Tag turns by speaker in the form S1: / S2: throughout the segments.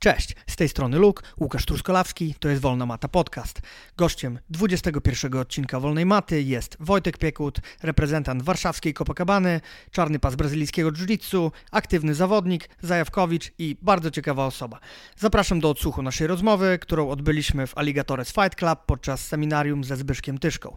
S1: Cześć, z tej strony Luke, Łukasz Truskolawski, to jest Wolna Mata Podcast. Gościem 21 odcinka Wolnej Maty jest Wojtek Piekut, reprezentant warszawskiej Copacabany, czarny pas brazylijskiego jiu-jitsu, aktywny zawodnik, Zajawkowicz i bardzo ciekawa osoba. Zapraszam do odsłuchu naszej rozmowy, którą odbyliśmy w Alligatores Fight Club podczas seminarium ze Zbyszkiem Tyszką.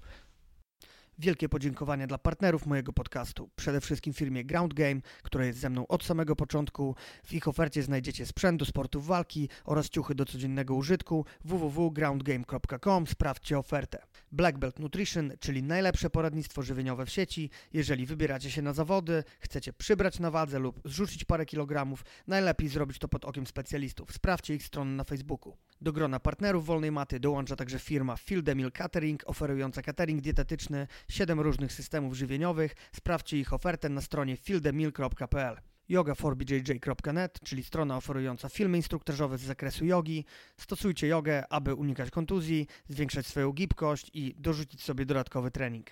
S1: Wielkie podziękowania dla partnerów mojego podcastu. Przede wszystkim firmie Ground Game, która jest ze mną od samego początku. W ich ofercie znajdziecie sprzęt do sportów walki oraz ciuchy do codziennego użytku. www.groundgame.com. Sprawdźcie ofertę. Black Belt Nutrition, czyli najlepsze poradnictwo żywieniowe w sieci. Jeżeli wybieracie się na zawody, chcecie przybrać na wadze lub zrzucić parę kilogramów, najlepiej zrobić to pod okiem specjalistów. Sprawdźcie ich stronę na Facebooku. Do grona partnerów Wolnej Maty dołącza także firma Field Meal Catering, oferująca catering dietetyczny, 7 różnych systemów żywieniowych. Sprawdźcie ich ofertę na stronie fieldemil.pl yoga4bjj.net, czyli strona oferująca filmy instruktażowe z zakresu jogi. Stosujcie jogę, aby unikać kontuzji, zwiększać swoją gibkość i dorzucić sobie dodatkowy trening.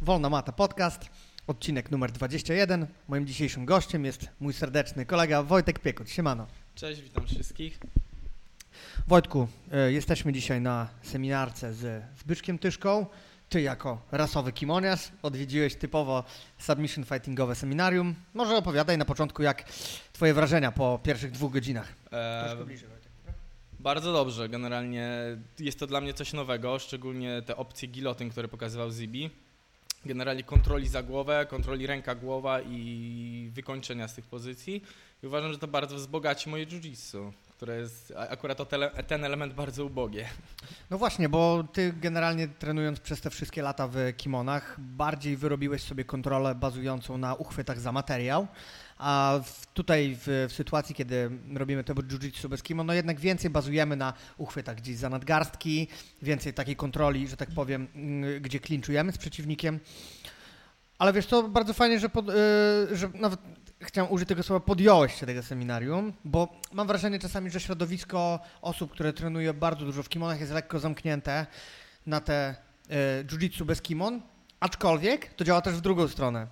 S1: Wolna Mata Podcast, odcinek numer 21. Moim dzisiejszym gościem jest mój serdeczny kolega Wojtek Piekut. Siemano.
S2: Cześć, witam wszystkich.
S1: Wojtku, y, jesteśmy dzisiaj na seminarce z Zbyszkiem Tyszką. Ty jako rasowy kimoniarz odwiedziłeś typowo submission fightingowe seminarium. Może opowiadaj na początku, jak twoje wrażenia po pierwszych dwóch godzinach.
S2: E,
S1: bliżej, Wojtek.
S2: bardzo dobrze, generalnie jest to dla mnie coś nowego, szczególnie te opcje gilotyn, które pokazywał Zibi. Generalnie kontroli za głowę, kontroli ręka-głowa i wykończenia z tych pozycji. I uważam, że to bardzo wzbogaci moje jiu-jitsu, które jest akurat o tele, ten element bardzo ubogie.
S1: No właśnie, bo ty generalnie trenując przez te wszystkie lata w kimonach, bardziej wyrobiłeś sobie kontrolę bazującą na uchwytach za materiał, a w, tutaj w, w sytuacji, kiedy robimy to jiu-jitsu bez kimon, no jednak więcej bazujemy na uchwytach gdzieś za nadgarstki, więcej takiej kontroli, że tak powiem, mm, gdzie klinczujemy z przeciwnikiem. Ale wiesz co, bardzo fajnie, że, pod, y, że nawet chciałem użyć tego słowa, podjąłeś się tego seminarium, bo mam wrażenie czasami, że środowisko osób, które trenuje bardzo dużo w kimonach jest lekko zamknięte na te y, jiu-jitsu bez kimon, aczkolwiek to działa też w drugą stronę.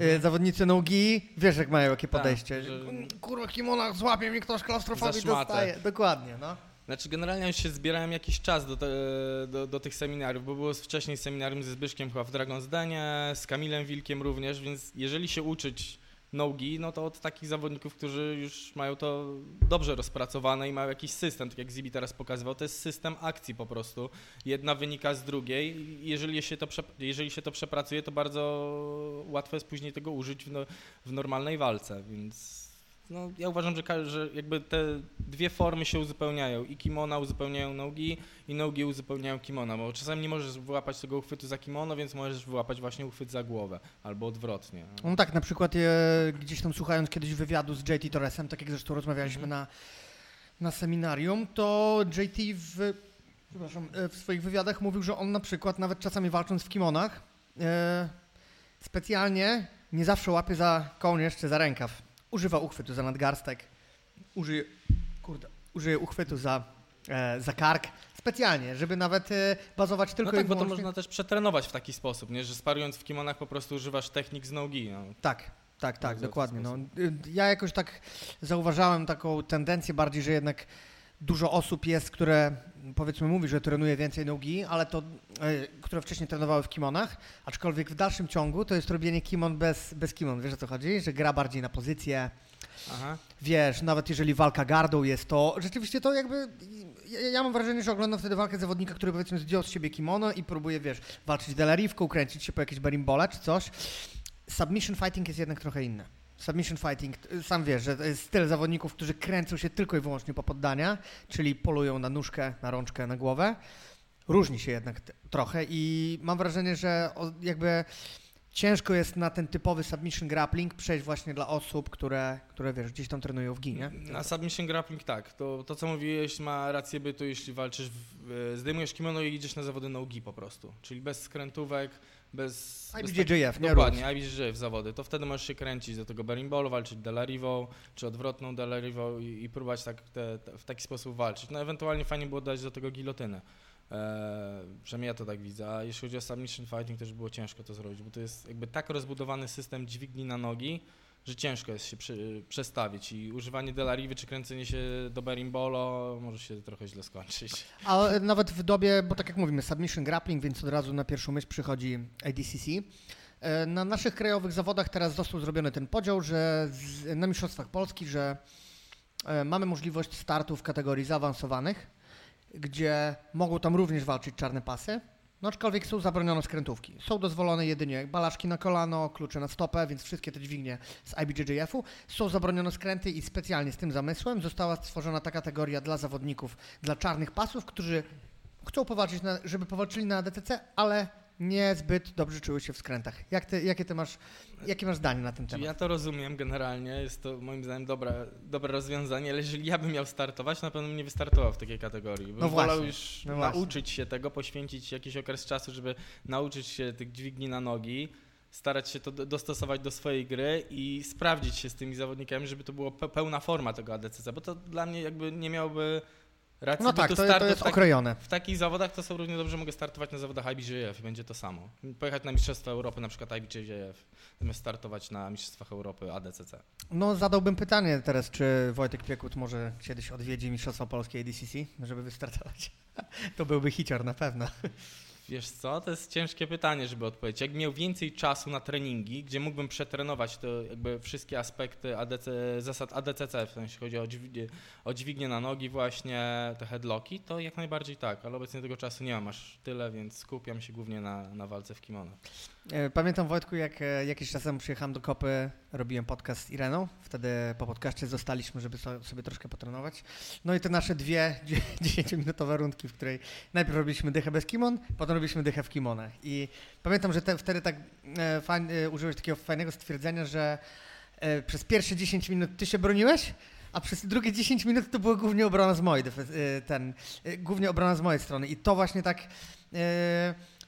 S1: Y, zawodnicy nogi, wiesz jak mają jakie
S2: Tak,
S1: podejście.
S2: że-
S1: Mm, Kurwa, kimonach złapie mnie ktoś klaustrofobii dostaje. Dokładnie, no.
S2: Znaczy generalnie się zbierałem jakiś czas do, te, do, do tych seminariów, bo było wcześniej seminarium ze Zbyszkiem chyba w Dragon's Denie, z Kamilem Wilkiem również, więc jeżeli się uczyć nogi, no to od takich zawodników, którzy już mają to dobrze rozpracowane i mają jakiś system, tak jak Zibi teraz pokazywał, to jest system akcji po prostu. Jedna wynika z drugiej jeżeli się to, jeżeli się to przepracuje, to bardzo łatwo jest później tego użyć w, no, w normalnej walce, więc no, ja uważam, że, że jakby te dwie formy się uzupełniają. I kimona uzupełniają nogi, i nogi uzupełniają kimona, bo czasami nie możesz wyłapać tego uchwytu za kimono, więc możesz wyłapać właśnie uchwyt za głowę, albo odwrotnie.
S1: No tak, na przykład e, gdzieś tam słuchając kiedyś wywiadu z JT Torresem, tak jak zresztą rozmawialiśmy na, na seminarium, to JT w, e, w swoich wywiadach mówił, że on na przykład nawet czasami walcząc w kimonach e, specjalnie nie zawsze łapie za kołnierz czy za rękaw. Używa uchwytu za nadgarstek, użyje, kurde, użyje uchwytu za, e, za kark specjalnie, żeby nawet e, bazować tylko
S2: no tak,
S1: i
S2: bo to
S1: wyłącznie...
S2: można też przetrenować w taki sposób, nie? że sparując w kimonach po prostu używasz technik z nogi. No.
S1: Tak, tak, tak, dokładnie. No. Y, Ja jakoś tak zauważałem taką tendencję bardziej, że jednak dużo osób jest, które powiedzmy mówi, że trenuje więcej nogi, ale to, y, które wcześniej trenowały w kimonach, aczkolwiek w dalszym ciągu to jest robienie kimon bez, bez kimon. Wiesz o co chodzi? Że gra bardziej na pozycję.
S2: Aha.
S1: Wiesz, nawet jeżeli walka gardą jest, to rzeczywiście to jakby. Ja, ja mam wrażenie, że oglądam wtedy walkę zawodnika, który powiedzmy zdjął z siebie kimono i próbuje, wiesz, walczyć delariwką, kręcić się po jakieś berimbole czy coś. Submission fighting jest jednak trochę inny. Submission fighting, sam wiesz, że to jest styl zawodników, którzy kręcą się tylko i wyłącznie po poddania, czyli polują na nóżkę, na rączkę, na głowę. Różni się jednak trochę i mam wrażenie, że jakby ciężko jest na ten typowy submission grappling przejść właśnie dla osób, które, które wiesz, gdzieś tam trenują w ginie.
S2: Na submission grappling tak, to, to co mówiłeś ma rację bytu, jeśli walczysz, w, zdejmujesz kimono i idziesz na zawody nogi po prostu, czyli bez skrętówek, bez... bez
S1: IBJJF, nie
S2: Dokładnie, IBJJF zawody. To wtedy możesz się kręcić do tego berimbolu, walczyć delarivą, czy odwrotną delarivą i, i próbować tak te, te, w taki sposób walczyć. No ewentualnie fajnie było dać do tego gilotynę. Eee, przynajmniej ja to tak widzę. A jeśli chodzi o submission fighting, też było ciężko to zrobić, bo to jest jakby tak rozbudowany system dźwigni na nogi, że ciężko jest się przestawić i używanie Delariwy czy kręcenie się do Berimbolo może się trochę źle skończyć.
S1: A nawet w dobie, bo tak jak mówimy, submission grappling, więc od razu na pierwszą myśl przychodzi ADCC. E, na naszych krajowych zawodach teraz został zrobiony ten podział, że z, na Mistrzostwach Polski, że e, mamy możliwość startu w kategorii zaawansowanych, gdzie mogą tam również walczyć czarne pasy, no aczkolwiek są zabronione skrętówki. Są dozwolone jedynie balaszki na kolano, klucze na stopę, więc wszystkie te dźwignie z IBJJF-u. Są zabronione skręty i specjalnie z tym zamysłem została stworzona ta kategoria dla zawodników, dla czarnych pasów, którzy chcą powalczyć, na, żeby powalczyli na DTC, ale niezbyt dobrze czuły się w skrętach. Jak ty, jakie ty masz, jakie masz zdanie na ten temat?
S2: Ja to rozumiem generalnie, jest to moim zdaniem dobre, dobre rozwiązanie, ale jeżeli ja bym miał startować, na pewno bym nie wystartował w takiej kategorii. Bym
S1: No
S2: wolał
S1: właśnie,
S2: już
S1: no
S2: nauczyć się tego, poświęcić jakiś okres czasu, żeby nauczyć się tych dźwigni na nogi, starać się to do- dostosować do swojej gry i sprawdzić się z tymi zawodnikami, żeby to było pe- pełna forma tego ADCC, bo to dla mnie jakby nie miałby racji
S1: No tak, to, to
S2: w
S1: jest
S2: taki-
S1: okrojone.
S2: w takich zawodach to są równie dobrze mogę startować na zawodach IBJJF i będzie to samo. Pojechać na Mistrzostwa Europy, na przykład IBJJF, zamiast startować na Mistrzostwach Europy ADCC.
S1: No zadałbym pytanie teraz, czy Wojtek Piekut może kiedyś odwiedzi Mistrzostwa Polskie ADCC, żeby wystartować. To byłby hicior na pewno.
S2: Wiesz co, to jest ciężkie pytanie, żeby odpowiedzieć. Jak miał więcej czasu na treningi, gdzie mógłbym przetrenować to jakby wszystkie aspekty ADC, zasad ADCC, w sensie chodzi o, dźwignię, o dźwignię na nogi właśnie, te headlocki, to jak najbardziej tak, ale obecnie tego czasu nie mam aż tyle, więc skupiam się głównie na, na walce w kimonach.
S1: E, Pamiętam Wojtku, jak e, jakiś czas temu przyjechałem do Kopy, robiłem podcast z Ireną. Wtedy po podcaście zostaliśmy, żeby so- sobie troszkę potrenować. No i te nasze dwie 10-minutowe rundki, w której najpierw robiliśmy dychę bez kimon, potem robiliśmy dychę w kimonach. I pamiętam, że te, wtedy tak e, e, użyłeś takiego fajnego stwierdzenia, że przez pierwsze 10 minut ty się broniłeś, a przez drugie 10 minut to była głównie obrona z mojej, ten, głównie obrona z mojej strony. I to właśnie tak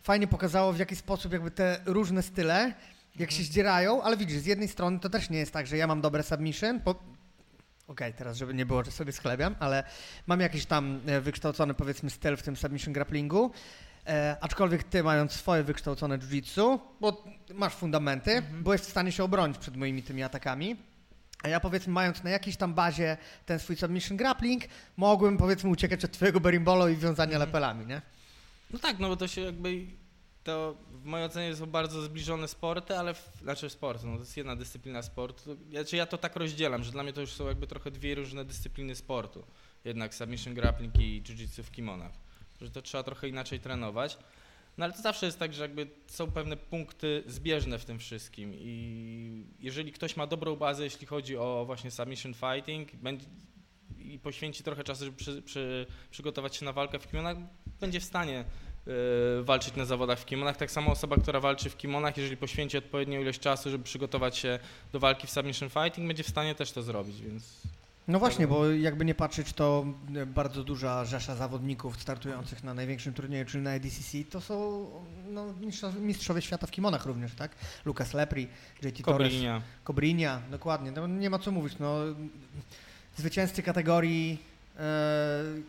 S1: fajnie pokazało, w jaki sposób jakby te różne style, jak się zdzierają, ale widzisz, z jednej strony to też nie jest tak, że ja mam dobre submission, bo okej, teraz żeby nie było, że sobie schlebiam, ale mam jakiś tam e, wykształcony powiedzmy styl w tym submission grapplingu, e, aczkolwiek ty mając swoje wykształcone jiu-jitsu, bo masz fundamenty,
S2: Mhm.
S1: byłeś w stanie się obronić przed moimi tymi atakami, a ja powiedzmy mając na jakiejś tam bazie ten swój submission grappling, mogłem powiedzmy uciekać od twojego berimbolo i wiązania
S2: Mhm.
S1: lepelami, nie?
S2: No tak, no bo to się jakby, to w mojej ocenie są bardzo zbliżone sporty, ale, w, znaczy sporty, no to jest jedna dyscyplina sportu. Znaczy ja to tak rozdzielam, że dla mnie to już są jakby trochę dwie różne dyscypliny sportu. Jednak submission grappling i jiu-jitsu w kimonach. Że to trzeba trochę inaczej trenować. No ale to zawsze jest tak, że jakby są pewne punkty zbieżne w tym wszystkim i jeżeli ktoś ma dobrą bazę, jeśli chodzi o właśnie submission fighting będzie, i poświęci trochę czasu, żeby przy, przy, przygotować się na walkę w kimonach, będzie w stanie e, walczyć na zawodach w kimonach. Tak samo osoba, która walczy w kimonach, jeżeli poświęci odpowiednią ilość czasu, żeby przygotować się do walki w submission fighting, będzie w stanie też to zrobić, więc
S1: No właśnie, bo jakby nie patrzeć, to e, bardzo duża rzesza zawodników startujących na największym turnieju, czyli na ADCC, to są no, mistrzowie, świata w kimonach również, tak? Lucas Lepri, JT Torres,
S2: Koblinia.
S1: Cobrinia, dokładnie. No, nie ma co mówić, no, zwycięzcy kategorii e,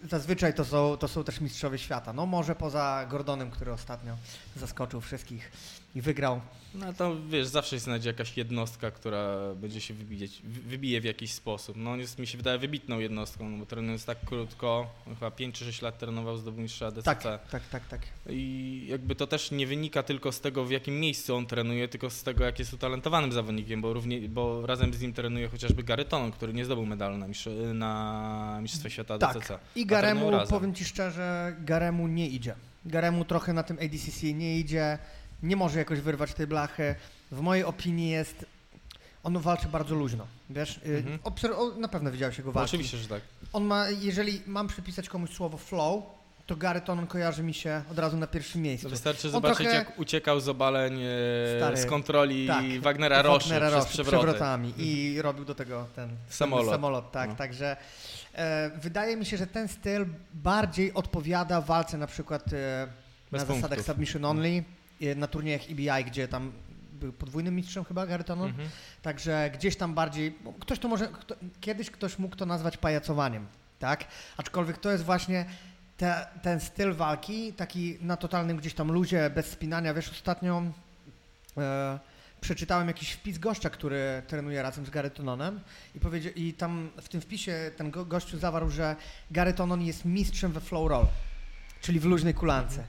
S1: zazwyczaj to są, to są też mistrzowie świata. No może poza Gordonem, który ostatnio zaskoczył wszystkich i wygrał.
S2: No to wiesz, zawsze się znajdzie jakaś jednostka, która będzie się wybijać, wy- wybije w jakiś sposób. No on jest, mi się wydaje, wybitną jednostką, no bo trenując tak krótko, chyba 5 czy 6 lat trenował zdobył mistrza DCC.
S1: Tak, tak, tak, tak.
S2: I jakby to też nie wynika tylko z tego, w jakim miejscu on trenuje, tylko z tego, jak jest utalentowanym zawodnikiem, bo, równie, bo razem z nim trenuje chociażby Gary Tonon, który nie zdobył medalu na, mistrz, na Mistrzostwie Świata
S1: Tak.
S2: DCC.
S1: I Garemu, powiem Ci szczerze, Garemu nie idzie. Garemu trochę na tym ADCC nie idzie, nie może jakoś wyrwać tej blachy. W mojej opinii jest, on walczy bardzo luźno, wiesz? Y,
S2: Mhm.
S1: obser- na pewno widziałeś jego
S2: No,
S1: walki.
S2: oczywiście, że tak.
S1: On ma, jeżeli mam przypisać komuś słowo flow, to Gary Tonon kojarzy mi się od razu na pierwszym miejscu.
S2: Wystarczy
S1: On
S2: zobaczyć,
S1: trochę-
S2: jak uciekał z obaleń e,
S1: Stary,
S2: z kontroli
S1: tak,
S2: Wagnera Roszy
S1: Wagnera
S2: przez przewroty.
S1: przewrotami i robił do tego ten
S2: Samolot.
S1: ten samolot tak,
S2: No.
S1: także e, wydaje mi się, że ten styl bardziej odpowiada walce na przykład e, na
S2: Bez
S1: zasadach
S2: punktów.
S1: submission only, e, na turniejach EBI, gdzie tam był podwójnym mistrzem chyba Gary Tonon,
S2: Mhm.
S1: także gdzieś tam bardziej, ktoś to może, kto, kiedyś ktoś mógł to nazwać pajacowaniem, tak, aczkolwiek to jest właśnie te, ten styl walki, taki na totalnym gdzieś tam luzie, bez spinania, wiesz, ostatnio e, przeczytałem jakiś wpis gościa, który trenuje razem z Gary Tononem i, powiedział, i tam w tym wpisie ten go, gościu zawarł, że Gary Tonon jest mistrzem we flow roll, czyli w luźnej kulance.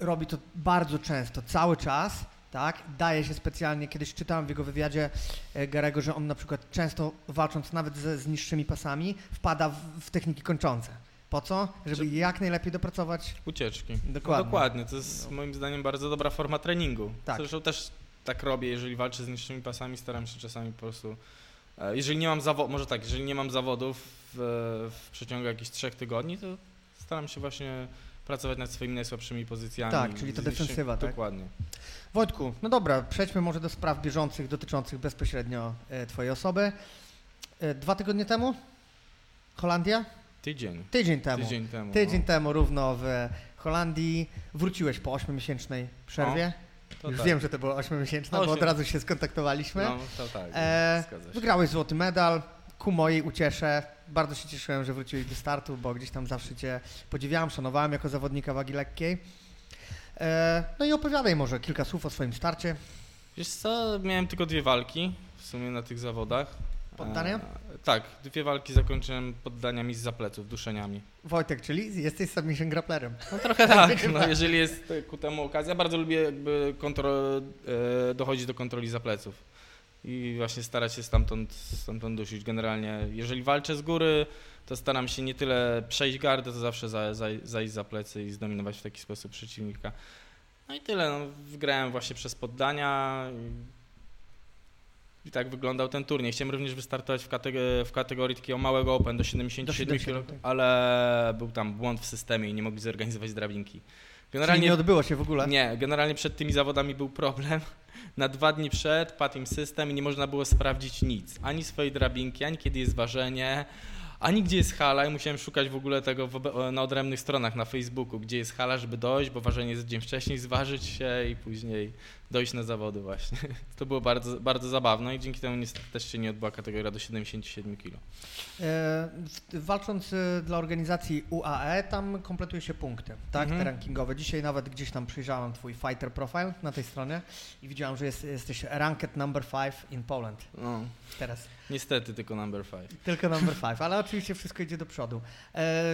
S1: Robi to bardzo często, cały czas, tak? Daje się specjalnie, kiedyś czytałem w jego wywiadzie e, Garego, że on na przykład często walcząc nawet ze, z niższymi pasami wpada w, w techniki kończące. Po co? Żeby
S2: Żeby-
S1: jak najlepiej dopracować.
S2: Ucieczki.
S1: Dokładnie.
S2: No, dokładnie, to jest moim zdaniem bardzo dobra forma treningu.
S1: Tak.
S2: Zresztą też tak robię, jeżeli walczę z niższymi pasami, staram się czasami po prostu. e, Jeżeli nie mam zawodów, może tak, jeżeli nie mam zawodów w, w przeciągu jakichś trzech tygodni, to staram się właśnie pracować nad swoimi najsłabszymi pozycjami.
S1: Tak, czyli to defensywa, tak?
S2: Dokładnie.
S1: Wojtku, no dobra, przejdźmy może do spraw bieżących dotyczących bezpośrednio e, Twojej osoby. E, dwa tygodnie temu? Holandia?
S2: Tydzień.
S1: Tydzień temu.
S2: Tydzień temu.
S1: Tydzień
S2: no.
S1: temu równo w Holandii. Wróciłeś po 8-miesięcznej przerwie. Już
S2: tak.
S1: wiem, że to było 8-miesięczne, bo od razu się skontaktowaliśmy.
S2: No, to tak.
S1: E. Wygrałeś złoty medal. Ku mojej uciesze. Bardzo się cieszyłem, że wróciłeś do startu, bo gdzieś tam zawsze Cię podziwiałem, szanowałem jako zawodnika wagi lekkiej. E, no i opowiadaj może kilka słów o swoim starcie.
S2: Wiesz co, miałem tylko dwie walki w sumie na tych zawodach.
S1: Poddania?
S2: E, tak, dwie walki zakończyłem poddaniami z zapleców, duszeniami.
S1: Wojtek, czyli jesteś submission grapplerem.
S2: No trochę tak, no, jeżeli jest ku temu okazja. Bardzo lubię jakby kontro, e, dochodzić do kontroli zapleców i właśnie starać się stamtąd, stamtąd dusić. Generalnie, jeżeli walczę z góry, to staram się nie tyle przejść gardę, to zawsze za, za, zajść za plecy i zdominować w taki sposób przeciwnika. No i tyle, no, wygrałem właśnie przez poddania i, tak wyglądał ten turniej. Chciałem również wystartować w, kateg- w kategorii takiego małego open do 77
S1: Do
S2: kg,
S1: 77, tak.
S2: ale był tam błąd w systemie i nie mogli zorganizować drabinki.
S1: Czyli
S2: Generalnie
S1: nie odbyło się w ogóle.
S2: nie, generalnie przed tymi zawodami był problem. Na dwa dni przed padł im system i nie można było sprawdzić nic. Ani swojej drabinki, ani kiedy jest ważenie, ani gdzie jest hala. I musiałem szukać w ogóle tego obe- na odrębnych stronach na Facebooku, gdzie jest hala, żeby dojść, bo ważenie jest dzień wcześniej, zważyć się i później dojść na zawody właśnie. To było bardzo, bardzo zabawne i dzięki temu niestety też się nie odbyła kategoria do 77 kg.
S1: E, walcząc e, dla organizacji UAE, tam kompletuje się punkty, tak,
S2: Mhm.
S1: te rankingowe. Dzisiaj nawet gdzieś tam przyjrzałem twój fighter profile na tej stronie i widziałem, że jest, jesteś ranked number 5 in Poland
S2: No,
S1: teraz.
S2: niestety tylko number 5.
S1: Tylko number 5, ale oczywiście wszystko idzie do przodu. E,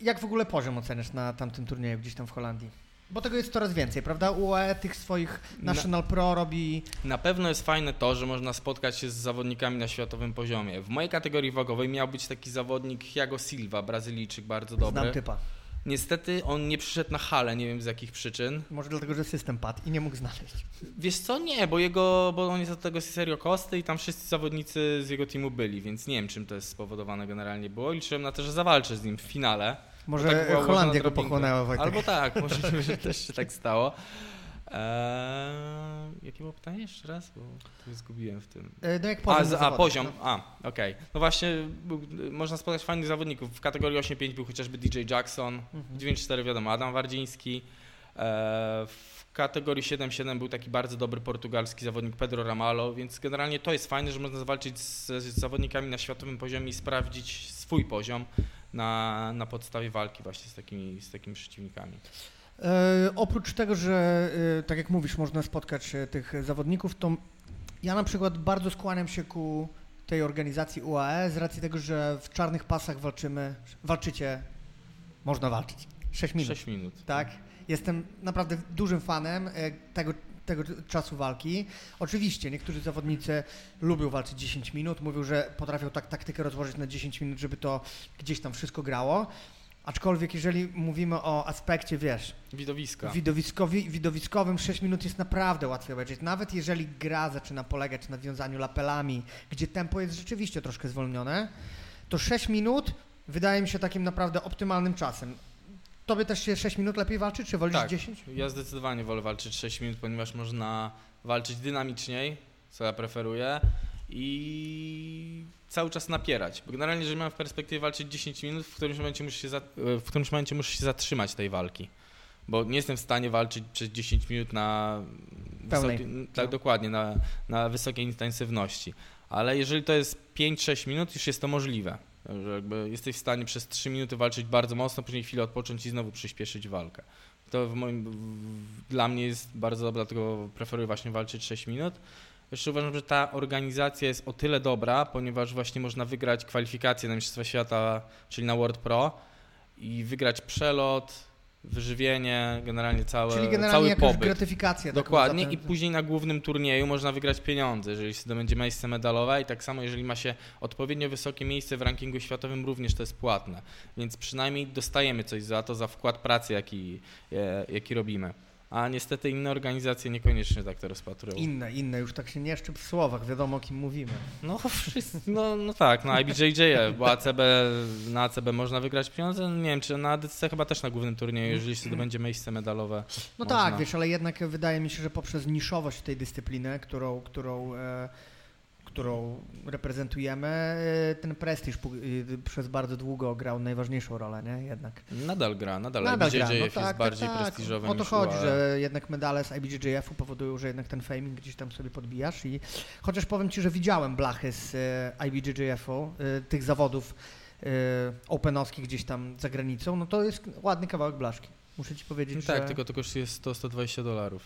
S1: jak w ogóle poziom oceniasz na tamtym turnieju gdzieś tam w Holandii? Bo tego jest coraz więcej, prawda? UAE tych swoich
S2: Na-
S1: National Pro robi
S2: Na pewno jest fajne to, że można spotkać się z zawodnikami na światowym poziomie. W mojej kategorii wagowej miał być taki zawodnik Thiago Silva, Brazylijczyk, bardzo dobry.
S1: znam typa.
S2: Niestety on nie przyszedł na halę, nie wiem z jakich przyczyn.
S1: Może dlatego, że system padł i nie mógł znaleźć.
S2: Wiesz co, nie, bo jego, bo on jest od tego serio Kosty i tam wszyscy zawodnicy z jego teamu byli, więc nie wiem czym to jest spowodowane generalnie było. Liczyłem na to, że zawalczę z nim w finale.
S1: Może
S2: Bo tak była
S1: Holandia go pochłonęła, Wojtek.
S2: Albo tak, możliwe, że też się tak stało. Eee, jakie było pytanie jeszcze raz? Bo zgubiłem w tym.
S1: E, No jak poziom
S2: A, a poziom,
S1: no.
S2: a, okej. No właśnie, był, można spotkać fajnych zawodników. W kategorii 8-5 był chociażby DJ Jackson,
S1: Mhm.
S2: w 9-4 wiadomo Adam Wardziński. E, w kategorii 7-7 był taki bardzo dobry portugalski zawodnik Pedro Ramallo, więc generalnie to jest fajne, że można zawalczyć z, z zawodnikami na światowym poziomie i sprawdzić swój poziom na, na podstawie walki właśnie z takimi, z takimi przeciwnikami.
S1: E, oprócz tego, że e, tak jak mówisz, można spotkać e, tych zawodników, to ja na przykład bardzo skłaniam się ku tej organizacji UAE z racji tego, że w czarnych pasach walczymy, walczycie, można walczyć. 6 minut.
S2: 6 minut.
S1: Tak. Jestem naprawdę dużym fanem e, tego, tego czasu walki. Oczywiście niektórzy zawodnicy lubią walczyć 10 minut, mówią, że potrafią tak taktykę rozłożyć na 10 minut, żeby to gdzieś tam wszystko grało. Aczkolwiek jeżeli mówimy o aspekcie, wiesz,
S2: Widowiska.
S1: widowiskowi, widowiskowym 6 minut jest naprawdę łatwiej obejrzeć. Nawet jeżeli gra zaczyna polegać na wiązaniu lapelami, gdzie tempo jest rzeczywiście troszkę zwolnione, to 6 minut wydaje mi się takim naprawdę optymalnym czasem. Tobie też się 6 minut lepiej walczy, czy wolisz
S2: Tak.
S1: 10?
S2: Ja zdecydowanie wolę walczyć 6 minut, ponieważ można walczyć dynamiczniej, co ja preferuję, i cały czas napierać. Bo generalnie, jeżeli mam w perspektywie walczyć 10 minut, w którymś momencie muszę się, za, w którymś momencie muszę się zatrzymać tej walki. Bo nie jestem w stanie walczyć przez 10 minut na tak
S1: No.
S2: dokładnie, na, na wysokiej intensywności. Ale jeżeli to jest 5-6 minut, już jest to możliwe. Że jakby jesteś w stanie przez 3 minuty walczyć bardzo mocno, później chwilę odpocząć i znowu przyspieszyć walkę. To w moim, w, dla mnie jest bardzo dobre, dlatego preferuję właśnie walczyć 6 minut. Jeszcze uważam, że ta organizacja jest o tyle dobra, ponieważ właśnie można wygrać kwalifikacje na Mistrzostwa Świata, czyli na World Pro i wygrać przelot, wyżywienie, generalnie całe,
S1: Czyli generalnie
S2: cały
S1: jakaś
S2: pobyt.
S1: gratyfikację. taką
S2: Dokładnie i później na głównym turnieju można wygrać pieniądze, jeżeli się zdobędzie miejsce medalowe i tak samo jeżeli ma się odpowiednio wysokie miejsce w rankingu światowym również to jest płatne, więc przynajmniej dostajemy coś za to, za wkład pracy jaki, e, jaki robimy. A niestety inne organizacje niekoniecznie tak to rozpatrują.
S1: Inne, inne, już tak się nie szczyp w słowach, wiadomo o kim mówimy.
S2: No, wszyscy, no, no tak, no IBJJ, bo ACB, na ACB można wygrać pieniądze, nie wiem, czy na ADC chyba też na głównym turnieju, jeżeli się zdobędzie miejsce medalowe.
S1: No
S2: Można.
S1: tak, wiesz, ale jednak wydaje mi się, że poprzez niszowość tej dyscypliny, którą, którą, e, którą reprezentujemy, e, ten prestiż pu- e, przez bardzo długo grał najważniejszą rolę, nie? Jednak.
S2: Nadal gra, nadal,
S1: Nadal
S2: IBJJF
S1: gra, no
S2: jest
S1: tak,
S2: bardziej
S1: tak, tak.
S2: prestiżowy
S1: O to chodzi,
S2: UAE.
S1: że jednak medale z IBJJF-u powodują, że jednak ten faming gdzieś tam sobie podbijasz i chociaż powiem Ci, że widziałem blachy z IBJJF-u, tych zawodów openowskich gdzieś tam za granicą, no to jest ładny kawałek blaszki. Muszę Ci powiedzieć,
S2: No
S1: że...
S2: tak, tylko to kosztuje 100-120 dolarów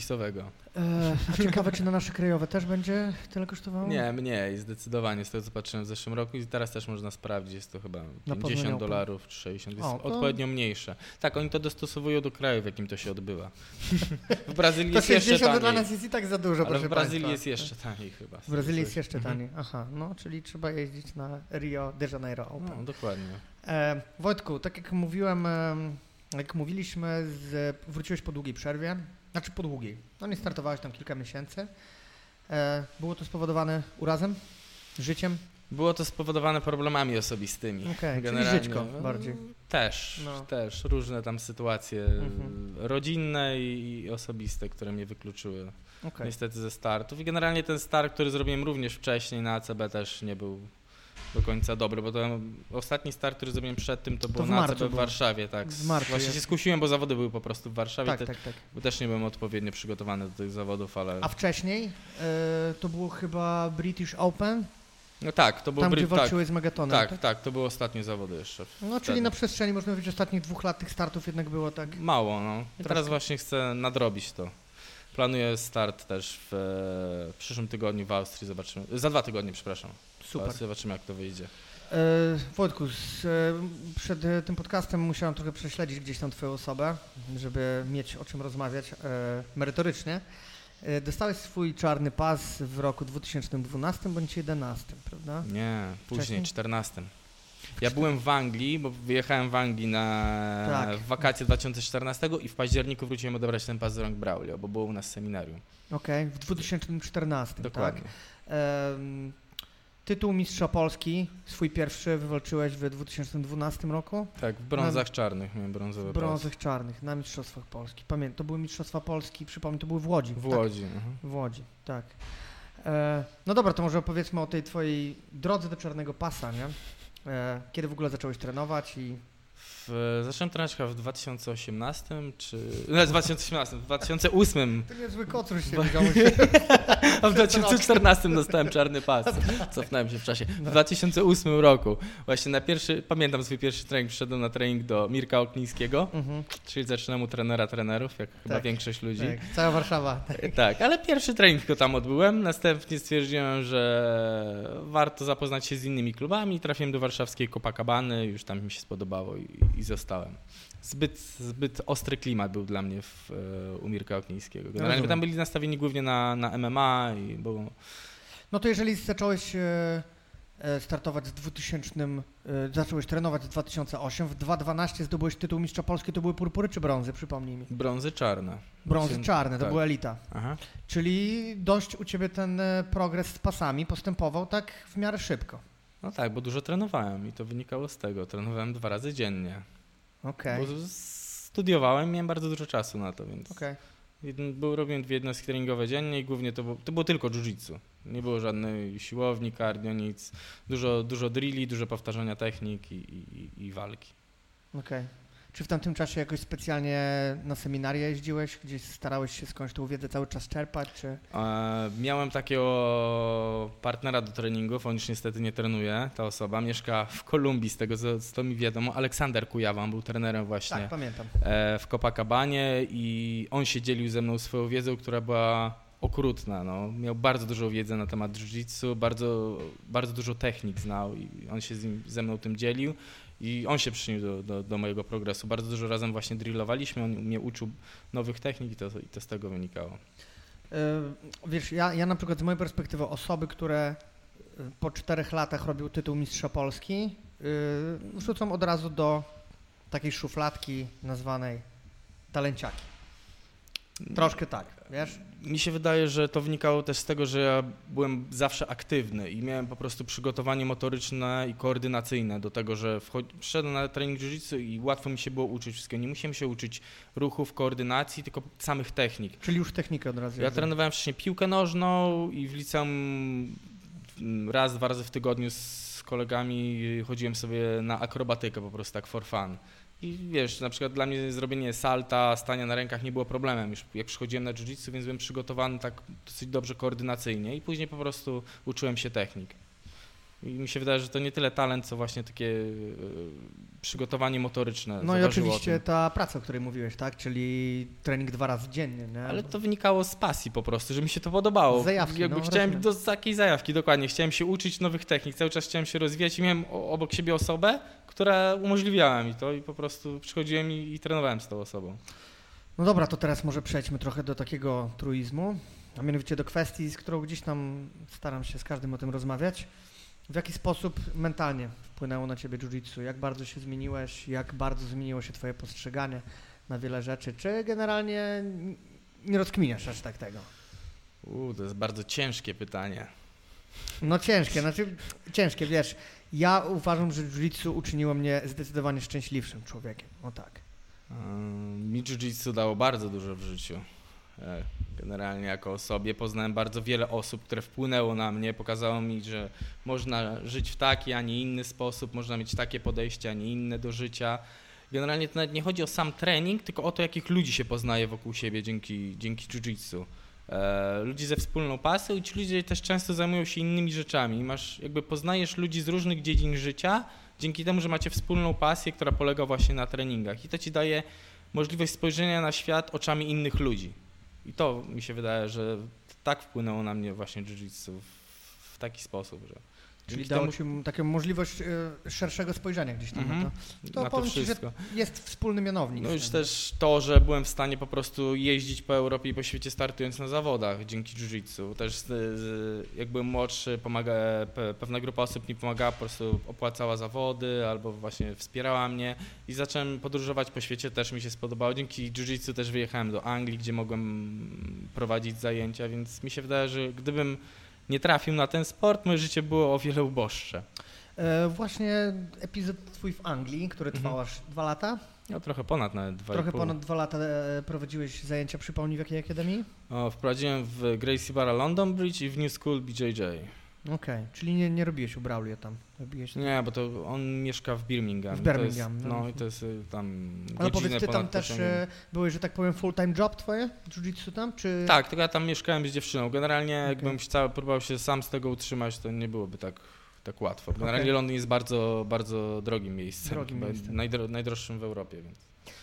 S2: wpisowego.
S1: E, a ciekawe, czy na nasze krajowe też będzie tyle kosztowało?
S2: Nie, mniej, zdecydowanie, z tego co patrzyłem w zeszłym roku i teraz też można sprawdzić, jest to chyba
S1: Na
S2: 50
S1: Poznaniu
S2: dolarów czy 60, jest
S1: O, to-
S2: odpowiednio mniejsze. Tak, oni to dostosowują do kraju, w jakim to się odbywa. w Brazylii jest jeszcze
S1: 60 dla
S2: taniej,
S1: nas jest i tak za dużo,
S2: ale w Brazylii
S1: państwa.
S2: jest jeszcze taniej chyba.
S1: W Brazylii jest jeszcze
S2: Mhm.
S1: taniej. Aha, no, czyli trzeba jeździć na Rio de Janeiro Open.
S2: No, dokładnie.
S1: E, Wojtku, tak jak mówiłem, em, jak mówiliśmy, z, wróciłeś po długiej przerwie, znaczy po długiej. No nie startowałeś tam kilka miesięcy. E, było to spowodowane urazem, życiem?
S2: Było to spowodowane problemami osobistymi.
S1: Czyli
S2: Generalnie.
S1: żyćko bardziej.
S2: Też,
S1: No.
S2: też. Różne tam sytuacje
S1: Mhm.
S2: rodzinne i osobiste, które mnie wykluczyły
S1: Okej.
S2: niestety ze startów. I generalnie ten start, który zrobiłem również wcześniej na ACB też nie był do końca dobry, bo to ostatni start, który zrobiłem przed tym, to było
S1: w
S2: na ACB w. Warszawie, tak.
S1: W marcu
S2: Właśnie
S1: jest.
S2: się skusiłem, bo zawody były po prostu w Warszawie,
S1: Tak,
S2: te,
S1: tak, tak.
S2: bo też nie byłem odpowiednio przygotowany do tych zawodów, ale...
S1: A wcześniej e, to było chyba British Open,
S2: No tak, to był
S1: tam
S2: Brit-
S1: gdzie
S2: tak,
S1: walczyłeś z Megatonem.
S2: tak, tak, to były ostatnie zawody jeszcze.
S1: No czyli
S2: wtedy.
S1: na przestrzeni, można powiedzieć, ostatnich dwóch lat tych startów jednak było tak.
S2: Mało, no.
S1: I
S2: Teraz
S1: tak-
S2: właśnie chcę nadrobić to. Planuję start też w, e, w przyszłym tygodniu w Austrii, zobaczymy. Za dwa tygodnie, przepraszam.
S1: Super.
S2: Zobaczymy, jak to wyjdzie.
S1: E, Wojtku, e, przed e, tym podcastem musiałem trochę prześledzić gdzieś tam Twoją osobę, żeby mieć o czym rozmawiać merytorycznie. Dostałeś swój czarny pas w roku 2012 bądź 2011, prawda?
S2: Nie, później,
S1: Wcześniej?
S2: 14. Ja byłem w Anglii, bo wyjechałem w Anglii na
S1: Tak.
S2: wakacje 2014 i w październiku wróciłem odebrać ten pas z rąk Braulio, bo było u nas seminarium.
S1: Okej, w 2014,
S2: Dokładnie.
S1: tak? Em, tytuł Mistrza Polski, swój pierwszy wywalczyłeś w 2012 roku.
S2: Tak, w brązach czarnych miałem brązowy
S1: W brązach czarnych na Mistrzostwach Polski. Pamiętam, to były Mistrzostwa Polski, przypomnę, to były w Łodzi.
S2: W
S1: tak?
S2: Łodzi. mhm.
S1: W Łodzi, tak. E, no dobra, to może opowiedzmy o tej twojej drodze do czarnego pasa, nie? E, kiedy w ogóle zacząłeś trenować i...
S2: W, zacząłem trenować chyba w 2018 czy... W 2018, w 2008
S1: To niezły kocur się widziałeś.
S2: A w 2014 dostałem czarny pas. Cofnąłem się w czasie. W 2008 roku, właśnie na pierwszy, pamiętam swój pierwszy trening, przyszedłem na trening do Mirka Oknińskiego,
S1: Mhm,
S2: czyli zaczynam u trenera trenerów, jak chyba
S1: Tak.
S2: większość ludzi.
S1: tak, cała Warszawa.
S2: Tak, ale pierwszy trening tylko tam odbyłem. Następnie stwierdziłem, że warto zapoznać się z innymi klubami. Trafiłem do warszawskiej Copacabany, już tam mi się spodobało i, i zostałem. Zbyt, zbyt ostry klimat był dla mnie w, e, u Mirka Oknińskiego. Generalnie
S1: Rozumiem.
S2: tam byli nastawieni głównie na, na MMA i było,
S1: No to jeżeli zacząłeś e, e, startować z 2000, e, zacząłeś trenować w 2008, w 2012 zdobyłeś tytuł Mistrza Polski, to były purpury czy brązy, przypomnij mi?
S2: brązy czarne.
S1: Brązy
S2: Właśnie-
S1: czarne, to
S2: tak.
S1: była elita.
S2: Aha.
S1: Czyli dość u Ciebie ten progres z pasami postępował tak w miarę szybko.
S2: No tak, bo dużo trenowałem i to wynikało z tego. Trenowałem dwa razy dziennie.
S1: Okej,
S2: Bo z- studiowałem miałem bardzo dużo czasu na to, więc
S1: okej.
S2: Jeden, był, robiłem dwie jednostki treningowe dziennie i głównie to było, to było tylko jiu-jitsu. Nie było żadnej siłowni, cardio, nic. Dużo, dużo drilli, dużo powtarzania technik i, i, i walki.
S1: Okej. Czy w tamtym czasie jakoś specjalnie na seminaria jeździłeś, gdzieś starałeś się skądś tą wiedzę cały czas czerpać, czy...
S2: E, miałem takiego partnera do treningów, on już niestety nie trenuje, ta osoba. Mieszka w Kolumbii, z tego co, co mi wiadomo. Aleksander Kujawa, on był trenerem właśnie
S1: Tak, pamiętam.
S2: e, w Copacabanie i on się dzielił ze mną swoją wiedzą, która była okrutna. No. Miał bardzo dużą wiedzę na temat jiu-jitsu, bardzo, bardzo dużo technik znał i on się z nim, ze mną tym dzielił. I on się przyczynił do, do, do, mojego progresu. Bardzo dużo razem właśnie drillowaliśmy, on mnie uczył nowych technik i to, i to z tego wynikało.
S1: Yy, wiesz, ja, ja na przykład z mojej perspektywy osoby, które y, po czterech latach robią tytuł mistrza Polski, yy, od razu do takiej szufladki nazwanej talenciaki. Troszkę tak, wiesz?
S2: Mi się wydaje, że to wynikało też z tego, że ja byłem zawsze aktywny i miałem po prostu przygotowanie motoryczne i koordynacyjne do tego, że wszedłem na trening jiu i łatwo mi się było uczyć wszystkiego. Nie musiałem się uczyć ruchów, koordynacji, tylko samych technik.
S1: Czyli już technikę od razu.
S2: Ja trenowałem wcześniej piłkę nożną i w liceum raz, dwa razy w tygodniu z kolegami chodziłem sobie na akrobatykę po prostu tak for fun. I wiesz, na przykład dla mnie zrobienie salta, stania na rękach nie było problemem już jak przychodziłem na jiu-jitsu, więc byłem przygotowany tak dosyć dobrze koordynacyjnie i później po prostu uczyłem się technik. I mi się wydaje, że to nie tyle talent, co właśnie takie yy, przygotowanie motoryczne.
S1: No i oczywiście ta praca, o której mówiłeś, tak? Czyli trening dwa razy dziennie, nie?
S2: Ale to wynikało z pasji po prostu, że mi się to podobało.
S1: Zajawki,
S2: Jakby
S1: no,
S2: chciałem do takiej zajawki, dokładnie. Chciałem się uczyć nowych technik, cały czas chciałem się rozwijać i miałem obok siebie osobę, która umożliwiała mi to i po prostu przychodziłem i, i trenowałem z tą osobą.
S1: No dobra, to teraz może przejdźmy trochę do takiego truizmu, a mianowicie do kwestii, z którą gdzieś tam staram się z każdym o tym rozmawiać. W jaki sposób mentalnie wpłynęło na ciebie jiu-jitsu? Jak bardzo się zmieniłeś? Jak bardzo zmieniło się twoje postrzeganie na wiele rzeczy? Czy generalnie nie rozkminiasz aż tak tego?
S2: Uuu, to jest bardzo ciężkie pytanie.
S1: No ciężkie, znaczy ciężkie, wiesz. Ja uważam, że jiu-jitsu uczyniło mnie zdecydowanie szczęśliwszym człowiekiem. O tak.
S2: Mi jiu-jitsu dało bardzo dużo w życiu. E, generalnie jako osobie poznałem bardzo wiele osób, które wpłynęło na mnie, pokazało mi, że można żyć w taki, a nie inny sposób, można mieć takie podejście, a nie inne do życia. Generalnie to nawet nie chodzi o sam trening, tylko o to, jakich ludzi się poznaje wokół siebie dzięki, dzięki jiu-jitsu. E, ludzi ze wspólną pasją i ci ludzie też często zajmują się innymi rzeczami. Masz, jakby poznajesz ludzi z różnych dziedzin życia dzięki temu, że macie wspólną pasję, która polega właśnie na treningach i to ci daje możliwość spojrzenia na świat oczami innych ludzi. I to mi się wydaje, że tak wpłynęło na mnie właśnie jiu-jitsu w, taki sposób, że
S1: Czyli dało ci taką możliwość y, szerszego spojrzenia gdzieś tam mm -hmm. na to.
S2: Mhm. To na to ci, że
S1: jest wspólny mianownik.
S2: No już też to, że byłem w stanie po prostu jeździć po Europie i po świecie startując na zawodach dzięki jiu-jitsu. Też jak byłem młodszy, pomaga, pewna grupa osób mi pomagała, po prostu opłacała zawody albo właśnie wspierała mnie i zacząłem podróżować po świecie, też mi się spodobało. Dzięki jiu-jitsu też wyjechałem do Anglii, gdzie mogłem prowadzić zajęcia, więc mi się wydaje, że gdybym nie trafił na ten sport, moje życie było o wiele uboższe.
S1: E, właśnie epizod twój w Anglii, który mhm. trwał aż dwa lata.
S2: No trochę ponad nawet dwa
S1: Trochę ponad dwa lata e, prowadziłeś zajęcia, przypomnij w jakiej akademii?
S2: O, wprowadziłem w Gracie Barra London Bridge i w New School BJJ.
S1: Okej, czyli nie, nie robiłeś u Braulio tam?
S2: Robiłeś Nie, bo to on mieszka w Birmingham.
S1: W Birmingham.
S2: Jest, no, no i to jest y, tam
S1: Ale powiedz, ty tam też y, byłeś, że tak powiem, full-time job twoje? Jiu-jitsu tam, czy?
S2: Tak, tylko ja tam mieszkałem z dziewczyną. Generalnie jakbym chciał, próbował się sam z tego utrzymać, to nie byłoby tak tak łatwo. Generalnie. Londyn jest bardzo, bardzo drogim miejscem. Drogim miejscem. Najdro, najdroższym w Europie, więc.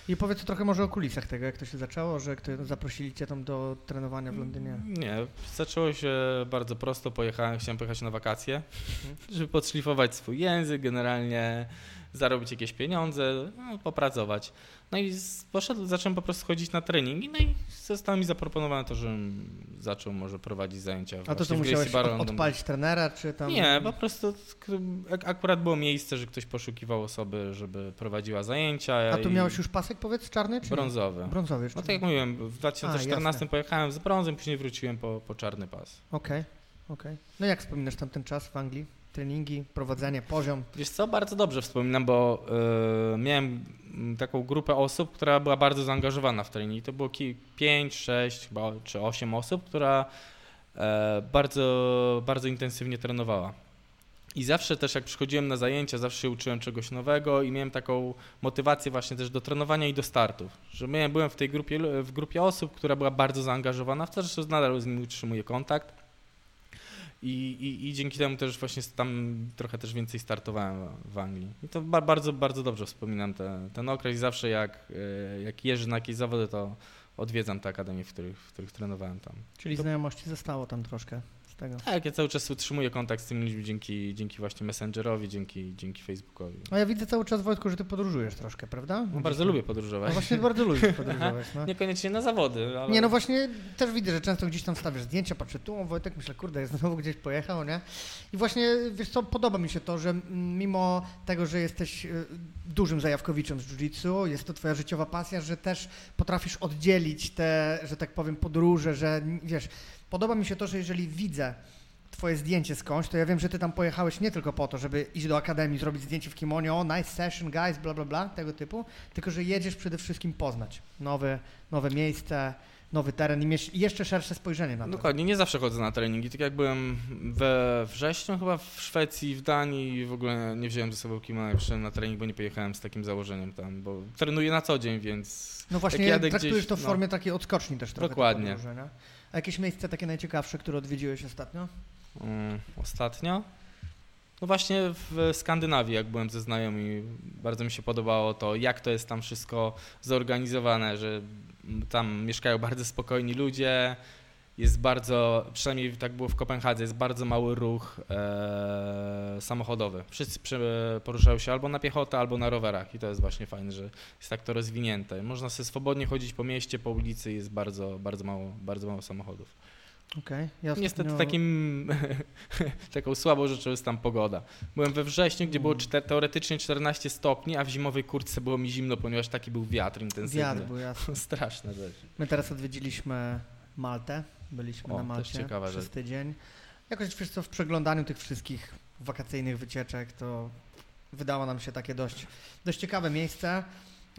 S1: I powiedz trochę może o kulisach tego, jak to się zaczęło, że zaprosili cię tam do trenowania w Londynie.
S2: Nie, zaczęło się bardzo prosto, pojechałem, chciałem pojechać na wakacje, mhm. żeby podszlifować swój język, generalnie zarobić jakieś pieniądze, no, popracować. No i poszedł, zacząłem po prostu chodzić na treningi, no i zostało mi zaproponowane to, żebym zaczął może prowadzić zajęcia.
S1: A to co musiałeś od, odpalić trenera, czy tam?
S2: Nie, po prostu akurat było miejsce, że ktoś poszukiwał osoby, żeby prowadziła zajęcia.
S1: A tu miałeś już pasek, powiedz, czarny czy
S2: Brązowy.
S1: Brązowy
S2: No tak jak mówiłem, w 2014 A, pojechałem z brązem, później wróciłem po, po czarny pas.
S1: Okej, okay, okej. Okay. No jak wspominasz tam ten czas w Anglii? treningi, prowadzenie, poziom?
S2: Wiesz co, bardzo dobrze wspominam, bo y, miałem taką grupę osób, która była bardzo zaangażowana w treningi. To było 5, 6 chyba, czy 8 osób, która e, bardzo, bardzo intensywnie trenowała. I zawsze też jak przychodziłem na zajęcia, zawsze się uczyłem czegoś nowego i miałem taką motywację właśnie też do trenowania i do startów. Że miałem, byłem w tej grupie, w grupie osób, która była bardzo zaangażowana w to, że nadal z nimi utrzymuję kontakt. I, i, I, dzięki temu też właśnie tam trochę też więcej startowałem w Anglii. I to bardzo, bardzo dobrze wspominam te, ten okres. Zawsze jak, e, jak jeżdżę na jakieś zawody, to odwiedzam te akademie, w których, w których trenowałem tam.
S1: Czyli znajomości zostało tam troszkę z tego.
S2: Tak, ja cały czas utrzymuję kontakt z tymi ludźmi dzięki, dzięki właśnie Messengerowi, dzięki, dzięki Facebookowi.
S1: No ja widzę cały czas, Wojtku, że ty podróżujesz troszkę, prawda?
S2: No, bardzo lubię podróżować.
S1: No właśnie bardzo lubisz podróżować. No.
S2: Niekoniecznie na zawody, ale...
S1: Nie, no właśnie też widzę, że często gdzieś tam stawiasz zdjęcia, patrzę tu, o Wojtek, myślę, kurde, jest znowu gdzieś pojechał, nie? I właśnie, wiesz co, podoba mi się to, że mimo tego, że jesteś y, dużym zajawkowiczem z jiu-jitsu, jest to twoja życiowa pasja, że też potrafisz oddzielić te, że tak powiem, podróże, że wiesz, podoba mi się to, że jeżeli widzę twoje zdjęcie skądś, to ja wiem, że ty tam pojechałeś nie tylko po to, żeby iść do akademii, zrobić zdjęcie w kimonie, o nice session guys, bla bla bla, tego typu, tylko że jedziesz przede wszystkim poznać nowe, nowe miejsce, nowy teren i mieć jeszcze szersze spojrzenie na to.
S2: Dokładnie, nie zawsze chodzę na treningi. Tak jak byłem we wrześniu chyba w Szwecji, w Danii i w ogóle nie wziąłem ze sobą kimona, jak przyszedłem na trening, bo nie pojechałem z takim założeniem tam, bo trenuję na co dzień, więc...
S1: No właśnie, traktujesz gdzieś, to w no, formie takiej odskoczni też trochę.
S2: Dokładnie.
S1: A jakieś miejsce takie najciekawsze, które odwiedziłeś ostatnio?
S2: Um, ostatnio? No właśnie w Skandynawii, jak byłem ze znajomymi, bardzo mi się podobało to, jak to jest tam wszystko zorganizowane, że tam mieszkają bardzo spokojni ludzie, jest bardzo, przynajmniej tak było w Kopenhadze, jest bardzo mały ruch e, samochodowy. Wszyscy poruszają się albo na piechotę, albo na rowerach i to jest właśnie fajne, że jest tak to rozwinięte. Można sobie swobodnie chodzić po mieście, po ulicy jest bardzo, bardzo, mało, bardzo mało samochodów.
S1: Okay,
S2: Niestety takim, taką słabą rzeczą jest tam pogoda. Byłem we wrześniu, gdzie było mm. czter, teoretycznie 14 stopni, a w zimowej kurtce było mi zimno, ponieważ taki był wiatr intensywny.
S1: Wiatr był jasny.
S2: Straszna rzecz.
S1: My teraz odwiedziliśmy Maltę, byliśmy
S2: o,
S1: na Malcie przez tydzień. Jakoś wiesz co, w przeglądaniu tych wszystkich wakacyjnych wycieczek to wydało nam się takie dość, dość ciekawe miejsce.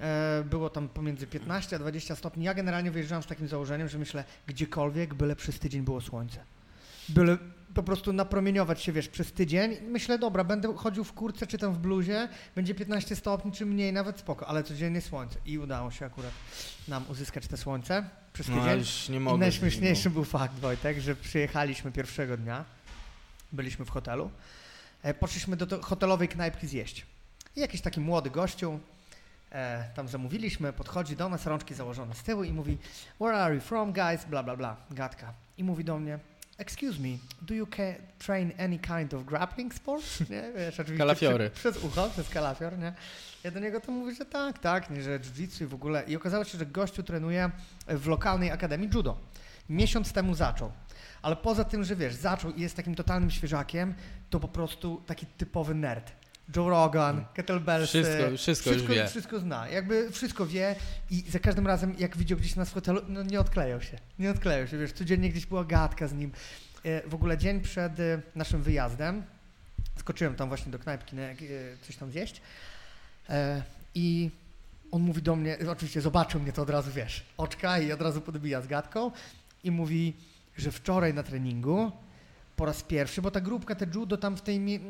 S1: E, było tam pomiędzy 15 a 20 stopni. Ja generalnie wyjeżdżałem z takim założeniem, że myślę, gdziekolwiek, byle przez tydzień było słońce. Byle po prostu napromieniować się, wiesz, przez tydzień. Myślę, dobra, będę chodził w kurce czy tam w bluzie, będzie 15 stopni czy mniej, nawet spoko, ale codziennie słońce. I udało się akurat nam uzyskać te słońce przez no, tydzień. No,
S2: już nie mogę. I
S1: najśmieszniejszy był fakt, Wojtek, że przyjechaliśmy pierwszego dnia, byliśmy w hotelu, e, poszliśmy do hotelowej knajpki zjeść. I jakiś taki młody gościu, e, tam zamówiliśmy, podchodzi do nas, rączki założone z tyłu i mówi Where are you from, guys? Bla, bla, bla, gadka. I mówi do mnie Excuse me, do you train any kind of grappling sport? Nie, wiesz, oczywiście
S2: Kalafiory.
S1: Przez, przez ucho, przez kalafior, nie? Ja do niego to mówię, że tak, tak, nie, że jiu-jitsu i w ogóle. I okazało się, że gościu trenuje w lokalnej akademii judo. Miesiąc temu zaczął. Ale poza tym, że wiesz, zaczął i jest takim totalnym świeżakiem, to po prostu taki typowy nerd Joe Rogan, hmm. kettlebellsy.
S2: Wszystko, wszystko, wszystko
S1: wie. Wszystko zna, jakby wszystko wie i za każdym razem jak widział gdzieś nas w hotelu, no nie odklejał się, nie odklejał się, wiesz, codziennie gdzieś była gadka z nim. E, w ogóle dzień przed e, naszym wyjazdem skoczyłem tam właśnie do knajpki, e, coś tam zjeść i on mówi do mnie, oczywiście zobaczył mnie to od razu, wiesz, oczka i od razu podbija z gadką i mówi, że wczoraj na treningu po raz pierwszy, bo ta grupka, te judo tam w, tej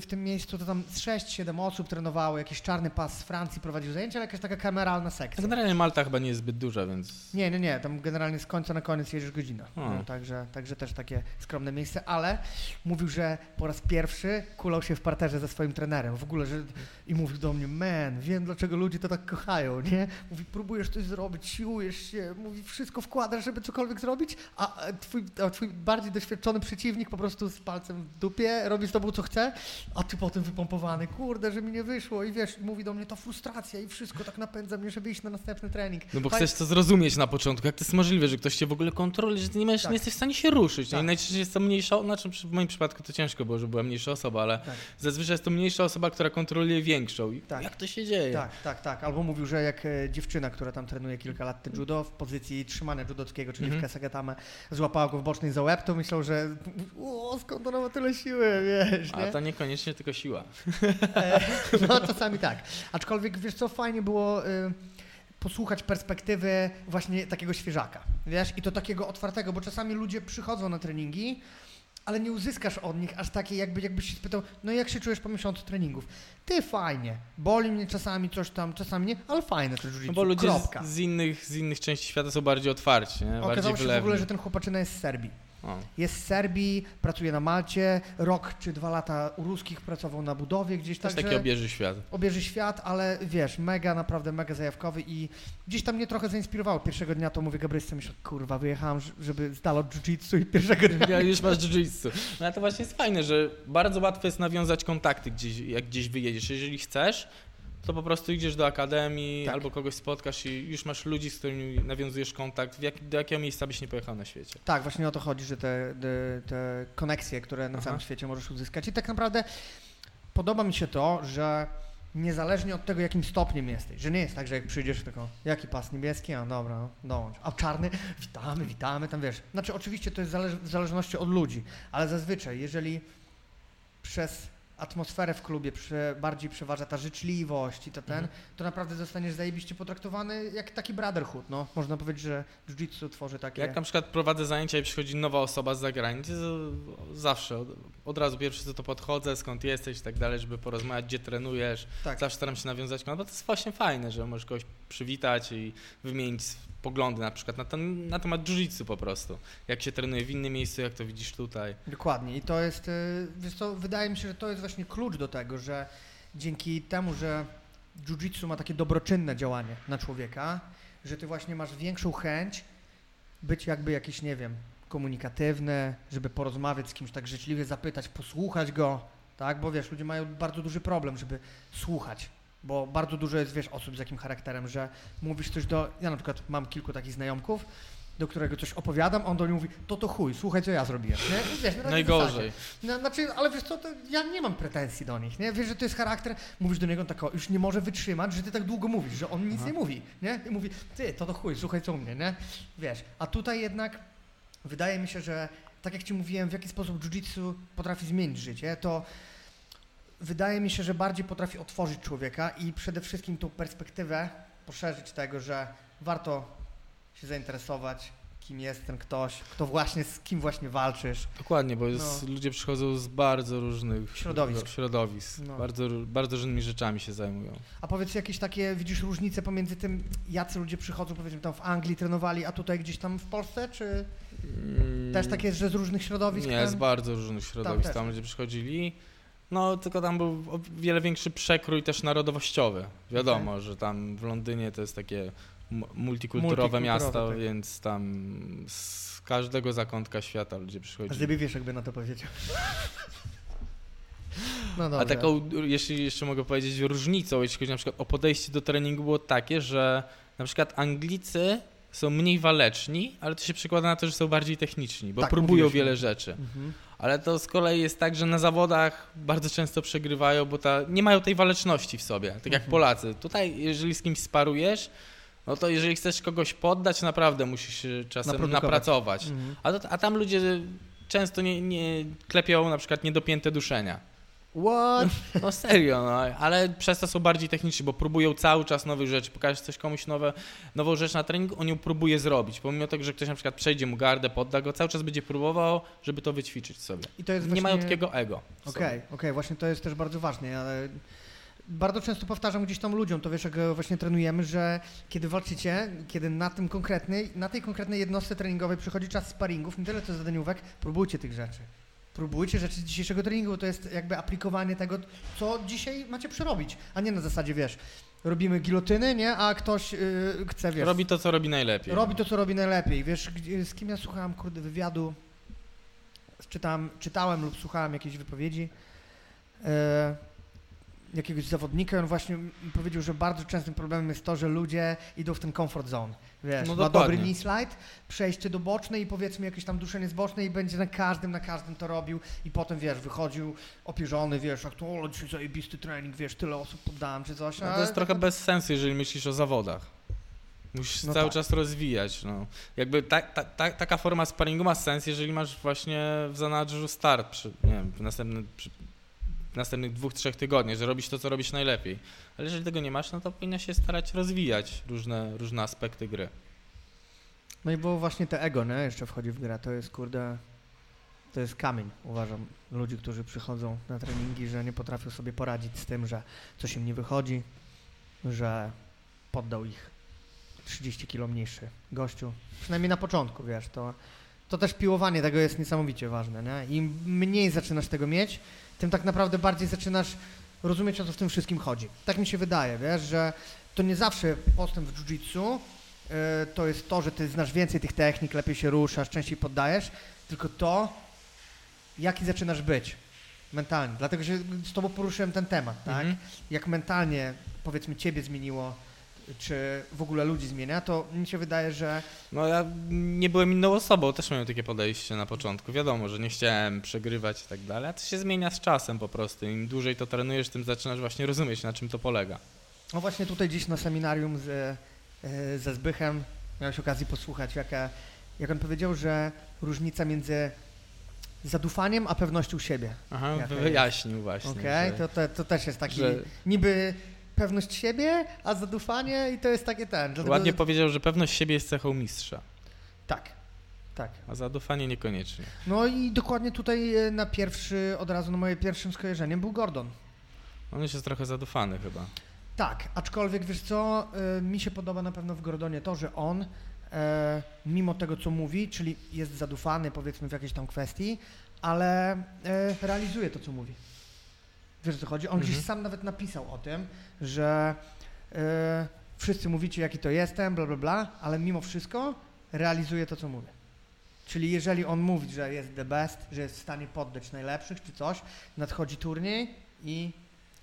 S1: w tym miejscu, to tam 6-7 osób trenowało, jakiś czarny pas z Francji prowadził zajęcia, ale jakaś taka kameralna sekcja.
S2: Generalnie Malta chyba nie jest zbyt duża, więc...
S1: Nie, nie, nie, tam generalnie z końca na koniec jedziesz godzina, no, także, także też takie skromne miejsce, ale mówił, że po raz pierwszy kulał się w parterze ze swoim trenerem, w ogóle, że i mówił do mnie, man, wiem dlaczego ludzie to tak kochają, nie? Mówi, próbujesz coś zrobić, siłujesz się, mówi, wszystko wkładasz, żeby cokolwiek zrobić, a twój, a twój bardziej doświadczony przeciwnik przeciwnik po prostu z palcem w dupie robi z tobą co chce, a ty potem wypompowany, kurde, że mi nie wyszło i wiesz, mówi do mnie to frustracja i wszystko tak napędza mnie, żeby iść na następny trening.
S2: No bo chcesz to zrozumieć na początku, jak to jest możliwe, że ktoś cię w ogóle kontroluje, że ty nie, masz, tak. nie jesteś w stanie się ruszyć. Tak. najczęściej jest to mniejsza, znaczy w moim przypadku to ciężko było, że była mniejsza osoba, ale tak. zazwyczaj jest to mniejsza osoba, która kontroluje większą. I tak. jak to się dzieje?
S1: Tak, tak, tak. Albo mówił, że jak e, dziewczyna, która tam trenuje kilka lat judo w pozycji trzymania judockiego, czyli mm -hmm. w kesagatame, złapała go w bocznej za łeb, to myślał, że o, skąd ona ma tyle siły, wiesz,
S2: nie? A to niekoniecznie tylko siła.
S1: E, no czasami tak. Aczkolwiek, wiesz co, fajnie było... Y posłuchać perspektywy właśnie takiego świeżaka, wiesz, i to takiego otwartego, bo czasami ludzie przychodzą na treningi, ale nie uzyskasz od nich aż takiej, jakby, jakbyś się spytał, no jak się czujesz po miesiącu treningów? Ty fajnie, boli mnie czasami coś tam, czasami nie, ale fajne to jiu
S2: No bo ludzie z, z, innych, z innych części świata są bardziej otwarci, nie?
S1: Okazało
S2: bardziej
S1: się
S2: wylewni.
S1: w ogóle, że ten chłopaczyna jest z Serbii.
S2: O.
S1: Jest z Serbii, pracuje na Malcie, rok czy dwa lata u ruskich pracował na budowie gdzieś
S2: Też
S1: tak.
S2: taki obieży świat.
S1: obieży świat, ale wiesz, mega, naprawdę mega zajawkowy i gdzieś tam mnie trochę zainspirowało. Pierwszego dnia to mówię Gabrysce, myślę, kurwa, wyjechałem, żeby z dala od jiu-jitsu i pierwszego dnia...
S2: Ja już masz jiu-jitsu. No ale to właśnie jest fajne, że bardzo łatwo jest nawiązać kontakty gdzieś, jak gdzieś wyjedziesz. Jeżeli chcesz, to po prostu idziesz do akademii
S1: Tak.
S2: albo kogoś spotkasz i już masz ludzi, z którymi nawiązujesz kontakt, jak, do jakiego miejsca byś nie pojechał na świecie.
S1: Tak, właśnie o to chodzi, że te, te, te koneksje, które na
S2: Aha.
S1: całym świecie możesz uzyskać. I tak naprawdę podoba mi się to, że niezależnie od tego, jakim stopniem jesteś, że nie jest tak, że jak przyjdziesz tylko, jaki pas niebieski, a dobra, dołącz. A czarny, witamy, witamy, tam wiesz. Znaczy oczywiście to jest zależ w zależności od ludzi, ale zazwyczaj, jeżeli przez atmosferę w klubie bardziej przeważa ta życzliwość i to ten,
S2: Mhm.
S1: to naprawdę zostaniesz zajebiście potraktowany jak taki brotherhood, no. Można powiedzieć, że jiu-jitsu tworzy takie...
S2: Jak na przykład prowadzę zajęcia i przychodzi nowa osoba z zagranicy, zawsze od, od razu pierwszy co to podchodzę, skąd jesteś i tak dalej, żeby porozmawiać, gdzie trenujesz.
S1: tak.
S2: Zawsze staram się nawiązać kontakt, bo to jest właśnie fajne, że możesz kogoś przywitać i wymienić poglądy na przykład na, ten, na temat jiu-jitsu po prostu. Jak się trenuje w innym miejscu, jak to widzisz tutaj.
S1: Dokładnie. I to jest, y, wiesz co, wydaje mi się, że to jest właśnie klucz do tego, że dzięki temu, że jiu-jitsu ma takie dobroczynne działanie na człowieka, że ty właśnie masz większą chęć być jakby jakiś, nie wiem, komunikatywny, żeby porozmawiać z kimś tak życzliwie, zapytać, posłuchać go, tak? Bo wiesz, ludzie mają bardzo duży problem, żeby słuchać. Bo bardzo dużo jest, wiesz, osób z jakim charakterem, że mówisz coś do... Ja na przykład mam kilku takich znajomków, do którego coś opowiadam, on do mnie mówi, to to chuj, słuchaj, co ja zrobiłem. Nie? Wiesz, na.
S2: Najgorzej.
S1: No, znaczy, ale wiesz co, to ja nie mam pretensji do nich, nie? Wiesz, że to jest charakter, mówisz do niego on tak, o, już nie może wytrzymać, że ty tak długo mówisz, że on nic
S2: Aha.
S1: nie mówi, nie? I mówi, ty, to to chuj, słuchaj co u mnie, nie? Wiesz, a tutaj jednak wydaje mi się, że tak jak ci mówiłem, w jaki sposób jiu-jitsu potrafi zmienić życie, to wydaje mi się, że bardziej potrafi otworzyć człowieka i przede wszystkim tą perspektywę poszerzyć tego, że warto się zainteresować, kim jest ten ktoś, kto właśnie, z kim właśnie walczysz.
S2: Dokładnie, bo jest,
S1: No.
S2: ludzie przychodzą z bardzo różnych
S1: Środowisk.
S2: środowisk.
S1: No.
S2: Bardzo, bardzo różnymi rzeczami się zajmują.
S1: A powiedz jakieś takie, widzisz różnice pomiędzy tym, jacy ludzie przychodzą, powiedzmy tam w Anglii trenowali, a tutaj gdzieś tam w Polsce, czy też tak jest, że z różnych środowisk?
S2: Nie,
S1: ten?
S2: z bardzo różnych środowisk
S1: też.
S2: tam ludzie przychodzili. No, tylko tam był o wiele większy przekrój też narodowościowy. Wiadomo, że tam w Londynie to jest takie mu- multikulturowe miasto,
S1: tak.
S2: więc tam z każdego zakątka świata ludzie
S1: A
S2: przychodzili.
S1: Zdyby wiesz, jakby na to powiedział. No dobrze.
S2: A taką, jeśli jeszcze mogę powiedzieć, różnicą, jeśli chodzi na przykład o podejście do treningu, było takie, że na przykład Anglicy są mniej waleczni, ale to się przekłada na to, że są bardziej techniczni, bo
S1: Tak,
S2: próbują wiele rzeczy.
S1: Mhm.
S2: Ale to z kolei jest tak, że na zawodach bardzo często przegrywają, bo ta, nie mają tej waleczności w sobie, tak jak
S1: Mhm.
S2: Polacy. Tutaj, jeżeli z kimś sparujesz, no to jeżeli chcesz kogoś poddać, naprawdę musisz się czasem napracować.
S1: Mhm.
S2: A, to, a tam ludzie często nie, nie klepią na przykład niedopięte duszenia.
S1: What?
S2: No serio, no, ale przez to są bardziej techniczni, bo próbują cały czas nowych rzeczy. Pokażesz coś komuś nowe, nową rzecz na treningu, on ją próbuje zrobić. Pomimo tego, że ktoś na przykład przejdzie mu gardę, podda go, cały czas będzie próbował, żeby to wyćwiczyć sobie.
S1: I to jest
S2: Nie
S1: właśnie...
S2: mają takiego ego.
S1: Okej, okej, właśnie to jest też bardzo ważne, ale bardzo często powtarzam gdzieś tam ludziom, to wiesz, jak e, właśnie trenujemy, że kiedy walczycie, kiedy na tym konkretnej, na tej konkretnej jednostce treningowej przychodzi czas sparingów, nie tyle co zadaniówek, próbujcie tych rzeczy. Próbujcie rzeczy z dzisiejszego treningu, bo to jest jakby aplikowanie tego, co dzisiaj macie przerobić, a nie na zasadzie, wiesz, robimy gilotyny, nie, a ktoś yy, chce, wiesz,
S2: Robi to, co robi najlepiej.
S1: Robi to, co robi najlepiej. Wiesz, z kim ja słuchałem, kurde, wywiadu, czytałem, czytałem lub słuchałem jakiejś wypowiedzi e, jakiegoś zawodnika on właśnie powiedział, że bardzo częstym problemem jest to, że ludzie idą w ten comfort zone. Wiesz,
S2: No
S1: ma dobry knee slide, przejście do bocznej i powiedzmy jakieś tam duszenie z bocznej i będzie na każdym, na każdym to robił i potem, wiesz, wychodził opierzony, wiesz, jak to, o, dzisiaj zajebisty trening, wiesz, tyle osób poddałem czy coś.
S2: No to jest trochę bez sensu, jeżeli myślisz o zawodach. Musisz
S1: No
S2: cały
S1: tak.
S2: czas rozwijać. No. Jakby ta, ta, ta, taka forma sparingu ma sens, jeżeli masz właśnie w zanadrzu start przy, nie wiem, w, następny, przy, następnych dwóch, trzech tygodniach, że robisz to, co robisz najlepiej. Ale jeżeli tego nie masz, no to powinno się starać rozwijać różne, różne aspekty gry.
S1: No i bo właśnie te ego, nie, jeszcze wchodzi w grę, to jest kurde, to jest kamień, uważam, ludzi, którzy przychodzą na treningi, że nie potrafią sobie poradzić z tym, że coś im nie wychodzi, że poddał ich 30 kilo mniejszy gościu, przynajmniej na początku, wiesz, to To też piłowanie tego jest niesamowicie ważne, nie? Im mniej zaczynasz tego mieć, tym tak naprawdę bardziej zaczynasz rozumieć, o co w tym wszystkim chodzi. Tak mi się wydaje, wiesz, że to nie zawsze postęp w jiu-jitsu y, to jest to, że ty znasz więcej tych technik, lepiej się ruszasz, częściej poddajesz, tylko to, jaki zaczynasz być mentalnie. Dlatego, że z tobą poruszyłem ten temat, tak?
S2: Mhm.
S1: Jak mentalnie, powiedzmy, ciebie zmieniło, czy w ogóle ludzi zmienia, to mi się wydaje, że
S2: No ja nie byłem inną osobą, też miałem takie podejście na początku. Wiadomo, że nie chciałem przegrywać i tak dalej, a to się zmienia z czasem po prostu. Im dłużej to trenujesz, tym zaczynasz właśnie rozumieć, na czym to polega.
S1: No właśnie tutaj dziś na seminarium z, e, ze Zbychem miałeś okazję posłuchać, jaka, jak on powiedział, że różnica między zadufaniem a pewnością siebie.
S2: Aha,
S1: Jaka
S2: wyjaśnił właśnie.
S1: Okej,
S2: że,
S1: to, to, to też jest taki
S2: że
S1: niby pewność siebie, a zadufanie i to jest takie ten. Dlatego,
S2: ładnie powiedział, że pewność siebie jest cechą mistrza,
S1: Tak, tak.
S2: a zadufanie niekoniecznie.
S1: No i dokładnie tutaj e, na pierwszy, od razu na moje pierwszym skojarzeniem był Gordon.
S2: On już jest trochę zadufany chyba.
S1: Tak, aczkolwiek wiesz co, y, mi się podoba na pewno w Gordonie to, że on e, mimo tego co mówi, czyli jest zadufany powiedzmy w jakiejś tam kwestii, ale e, realizuje to co mówi. Wiesz o co chodzi? On
S2: Mhm.
S1: gdzieś sam nawet napisał o tym, że e, wszyscy mówicie jaki to jestem, bla bla bla, ale mimo wszystko realizuje to co mówię. Czyli jeżeli on mówi, że jest the best, że jest w stanie poddać najlepszych czy coś, nadchodzi turniej i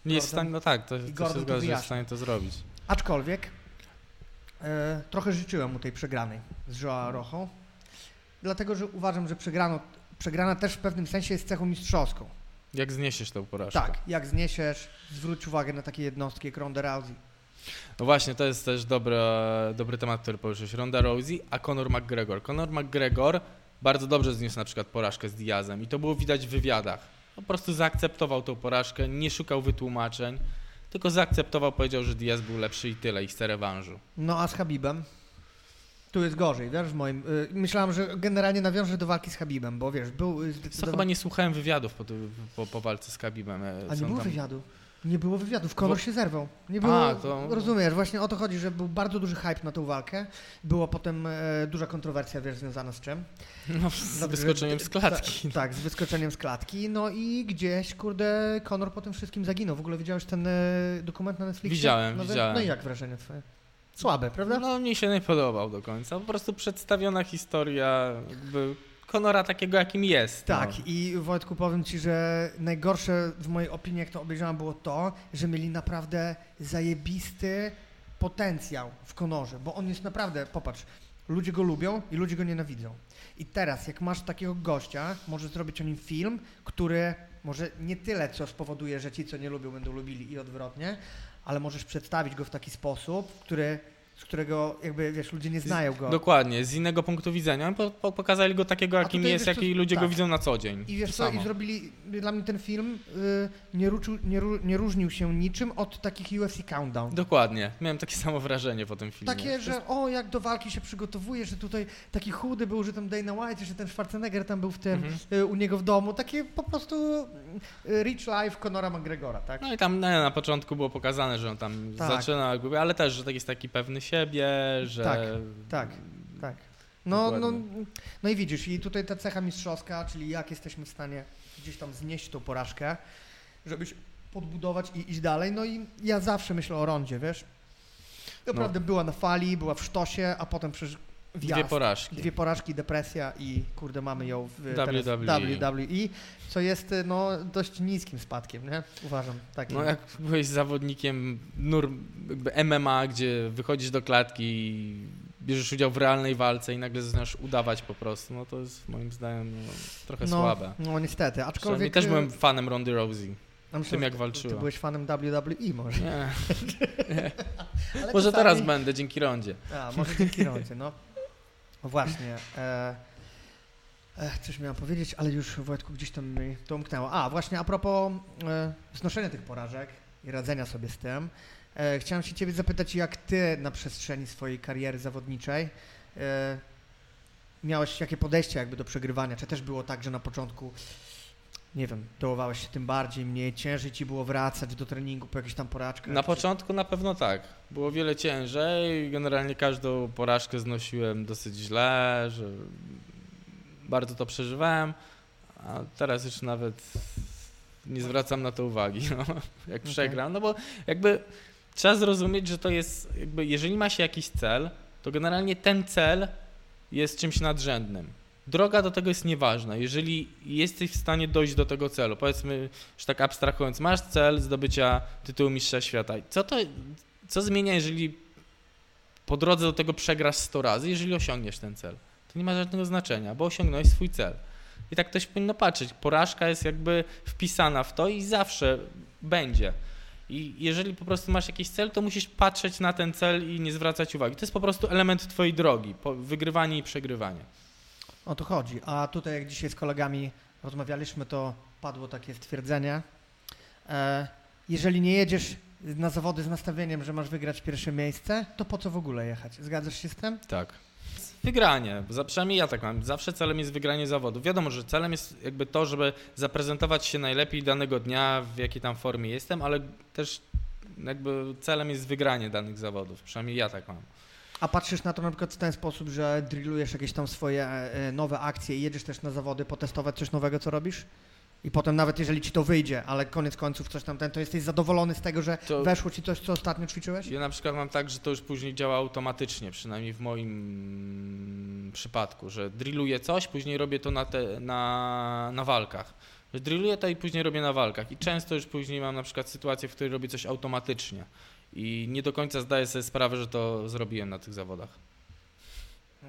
S2: Nie jest w stanie, no tak, to, to
S1: Gordon
S2: się
S1: to
S2: zgadza, że jest w stanie to zrobić.
S1: Aczkolwiek e, trochę życzyłem mu tej przegranej z Joao Rojo, dlatego że uważam, że przegrano, przegrana też w pewnym sensie jest cechą mistrzowską.
S2: Jak zniesiesz tę porażkę?
S1: Tak, jak zniesiesz, zwróć uwagę na takie jednostki jak Ronda Rousey.
S2: No właśnie, to jest też dobry, dobry temat, który poruszyłeś. Ronda Rousey, a Conor McGregor. Conor McGregor bardzo dobrze zniósł na przykład porażkę z Diazem i to było widać w wywiadach. Po prostu zaakceptował tą porażkę, nie szukał wytłumaczeń, tylko zaakceptował, powiedział, że Diaz był lepszy i tyle, i chce rewanżu.
S1: No a z Habibem? Tu jest gorzej, wiesz, w moim... Y, myślałem, że generalnie nawiążę do walki z Habibem, bo wiesz, był y,
S2: Co
S1: zdecydowanie...
S2: chyba nie słuchałem wywiadów po, po, po walce z Khabibem. e,
S1: A nie było
S2: tam-
S1: wywiadu. Nie było wywiadów, Conor
S2: Bo-
S1: się zerwał. Nie było,
S2: A, to-
S1: rozumiesz, właśnie o to chodzi, że był bardzo duży hype na tą walkę. Była potem e, duża kontrowersja, wiesz, związana z czym?
S2: No, z wyskoczeniem
S1: że-
S2: z klatki.
S1: Ta, tak, z wyskoczeniem z klatki. No i gdzieś, kurde, Conor po tym wszystkim zaginął. W ogóle widziałeś ten e, dokument na Netflixie?
S2: Widziałem,
S1: Nowy?
S2: widziałem.
S1: No i jak wrażenie twoje? Słabe, prawda?
S2: No mi się nie podobał do końca. Po prostu przedstawiona historia jakby Konora takiego, jakim jest.
S1: Tak,
S2: no.
S1: i Wojtku powiem Ci, że najgorsze w mojej opinii, jak to obejrzałem, było to, że mieli naprawdę zajebisty potencjał w Konorze, bo on jest naprawdę, popatrz, ludzie go lubią i ludzie go nienawidzą. I teraz, jak masz takiego gościa, możesz zrobić o nim film, który może nie tyle, co spowoduje, że ci, co nie lubią, będą lubili i odwrotnie, ale możesz przedstawić go w taki sposób, który, z którego jakby, wiesz, ludzie nie znają go.
S2: Dokładnie, z innego punktu widzenia. Po, po, pokazali go takiego, jakim jest,
S1: wiesz co-
S2: jaki ludzie go
S1: tak.
S2: widzą na co dzień.
S1: I wiesz co, i
S2: samo.
S1: zrobili, dla mnie ten film y, nie, ruczył, nie, nie różnił się niczym od takich UFC Countdown.
S2: Dokładnie, miałem takie samo wrażenie po tym filmie.
S1: Takie, że o, jak do walki się przygotowuje, że tutaj taki chudy był, że tam Dana White, że ten Schwarzenegger tam był w tym,
S2: Mhm.
S1: y, u niego w domu. Takie po prostu y, rich life Conora McGregora, tak?
S2: No i tam nie, na początku było pokazane, że on tam
S1: Tak.
S2: zaczyna, ale też, że tak jest taki pewny siebie, że...
S1: Tak, tak. Tak. No, no,
S2: Dokładnie.
S1: no i widzisz, i tutaj ta cecha mistrzowska, czyli jak jesteśmy w stanie gdzieś tam znieść tą porażkę, żeby się podbudować i iść dalej. No i ja zawsze myślę o rondzie, wiesz? Naprawdę była na fali, była w sztosie, a potem wjazd.
S2: Dwie porażki.
S1: Dwie porażki, depresja i kurde mamy ją w
S2: WWE.
S1: WWE, co jest no dość niskim spadkiem, nie? Uważam. Takim.
S2: No jak byłeś zawodnikiem nur, MMA, gdzie wychodzisz do klatki i bierzesz udział w realnej walce i nagle zaczynasz udawać po prostu, no to jest moim zdaniem no, trochę
S1: no,
S2: słabe.
S1: No niestety,
S2: Ja
S1: aczkolwiek...
S2: też
S1: y,
S2: byłem fanem Rondy Rousey.
S1: a myślę,
S2: tym, jak walczyła.
S1: Ty byłeś fanem WWE może.
S2: Nie.
S1: Ale
S2: Może teraz będę dzięki Rondzie.
S1: A, może dzięki Rondzie, no. No właśnie. E, e, coś miałem powiedzieć, ale już Wojtku gdzieś tam mi to umknęło. A, właśnie a propos e, znoszenia tych porażek i radzenia sobie z tym. E, chciałem się ciebie zapytać, jak ty na przestrzeni swojej kariery zawodniczej e, miałeś jakie podejście jakby do przegrywania? Czy też było tak, że na początku nie wiem, dołowałeś się tym bardziej, mniej ciężej ci było wracać do treningu po jakiejś tam porażkach?
S2: Na początku na pewno tak. Było wiele ciężej. Generalnie każdą porażkę znosiłem dosyć źle, że bardzo to przeżywałem, a teraz już nawet nie zwracam na to uwagi, no, jak
S1: Okej.
S2: przegram, no bo jakby trzeba zrozumieć, że to jest, jakby jeżeli ma się jakiś cel, to generalnie ten cel jest czymś nadrzędnym. Droga do tego jest nieważna. Jeżeli jesteś w stanie dojść do tego celu, powiedzmy, że tak abstrahując, masz cel zdobycia tytułu mistrza świata. Co to, co zmienia, jeżeli po drodze do tego przegrasz 100 razy, jeżeli osiągniesz ten cel? To nie ma żadnego znaczenia, bo osiągnąłeś swój cel. I tak ktoś powinno patrzeć. Porażka jest jakby wpisana w to i zawsze będzie. I jeżeli po prostu masz jakiś cel, to musisz patrzeć na ten cel i nie zwracać uwagi. To jest po prostu element twojej drogi, wygrywanie i przegrywanie.
S1: O to chodzi. A tutaj, jak dzisiaj z kolegami rozmawialiśmy, to padło takie stwierdzenie. E, jeżeli nie jedziesz na zawody z nastawieniem, że masz wygrać pierwsze miejsce, to po co w ogóle jechać? Zgadzasz się z tym?
S2: Tak. Wygranie. Przynajmniej ja tak mam. Zawsze celem jest wygranie zawodów. Wiadomo, że celem jest jakby to, żeby zaprezentować się najlepiej danego dnia, w jakiej tam formie jestem, ale też jakby celem jest wygranie danych zawodów. Przynajmniej ja tak mam.
S1: A patrzysz na to na przykład w ten sposób, że drillujesz jakieś tam swoje e, nowe akcje i jedziesz też na zawody potestować coś nowego, co robisz? I potem nawet jeżeli ci to wyjdzie, ale koniec końców coś tam ten, to jesteś zadowolony z tego, że
S2: To-
S1: weszło ci coś, co ostatnio ćwiczyłeś?
S2: Ja na przykład mam tak, że to już później działa automatycznie, przynajmniej w moim przypadku, że drilluję coś, później robię to na, te, na, na walkach. Drilluję to i później robię na walkach. I często już później mam na przykład sytuację, w której robię coś automatycznie. I nie do końca zdaję sobie sprawę, że to zrobiłem na tych zawodach.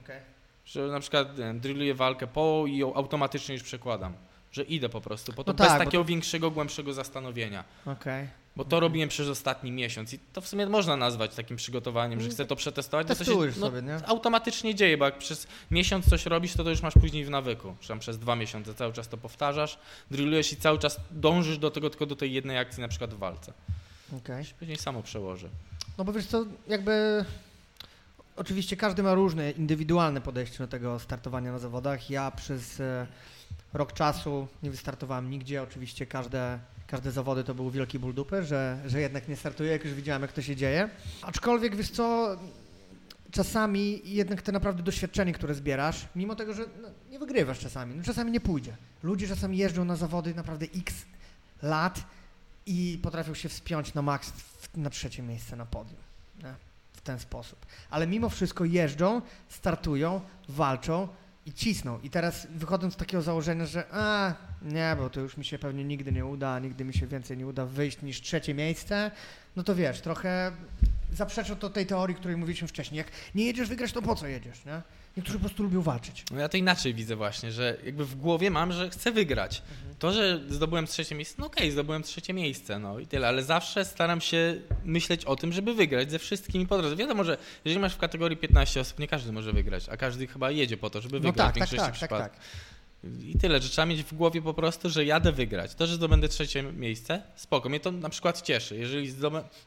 S1: Okej.
S2: Że na przykład wiem, drilluję walkę po i ją automatycznie już przekładam. Że idę po prostu, po to
S1: No
S2: bez
S1: tak, bo
S2: takiego większego, głębszego zastanowienia.
S1: Okej.
S2: Bo to robiłem przez ostatni miesiąc i to w sumie można nazwać takim przygotowaniem, że chcę to przetestować. bo to się no,
S1: sobie, nie?
S2: automatycznie dzieje, bo jak przez miesiąc coś robisz, to to już masz później w nawyku. Tam przez dwa miesiące cały czas to powtarzasz, drillujesz i cały czas dążysz do tego, tylko do tej jednej akcji, na przykład w walce. Się Później samo przełoży.
S1: No bo wiesz co, jakby oczywiście każdy ma różne indywidualne podejście do tego startowania na zawodach. Ja przez e, rok czasu nie wystartowałem nigdzie. Oczywiście każde, każde zawody to był wielki ból dupy, że, że jednak nie startuję, jak już widziałem, jak to się dzieje. Aczkolwiek wiesz co, czasami jednak te naprawdę doświadczenie, które zbierasz, mimo tego, że no, nie wygrywasz czasami, no, czasami nie pójdzie. Ludzie czasami jeżdżą na zawody naprawdę x lat i potrafią się wspiąć na maks na trzecie miejsce na podium. Nie? W ten sposób. Ale mimo wszystko jeżdżą, startują, walczą i cisną. I teraz wychodząc z takiego założenia, że a, nie, bo to już mi się pewnie nigdy nie uda, nigdy mi się więcej nie uda wyjść niż trzecie miejsce, no to wiesz, trochę zaprzecza to tej teorii, której mówiliśmy wcześniej. Jak nie jedziesz wygrać, to po co jedziesz, nie? Niektórzy po prostu lubią walczyć.
S2: No ja to inaczej widzę właśnie, że jakby w głowie mam, że chcę wygrać. To, że zdobyłem trzecie miejsce, no okej, zdobyłem trzecie miejsce, no i tyle, ale zawsze staram się myśleć o tym, żeby wygrać ze wszystkimi po drodze. Wiadomo, że jeżeli masz w kategorii 15 osób, nie każdy może wygrać, a każdy chyba jedzie po to, żeby
S1: No
S2: wygrać
S1: tak,
S2: w
S1: tak,
S2: większości
S1: tak, tak,
S2: przypadków.
S1: tak.
S2: I tyle, że trzeba mieć w głowie po prostu, że jadę wygrać. To, że zdobędę trzecie miejsce, spoko. Mnie to na przykład cieszy. Jeżeli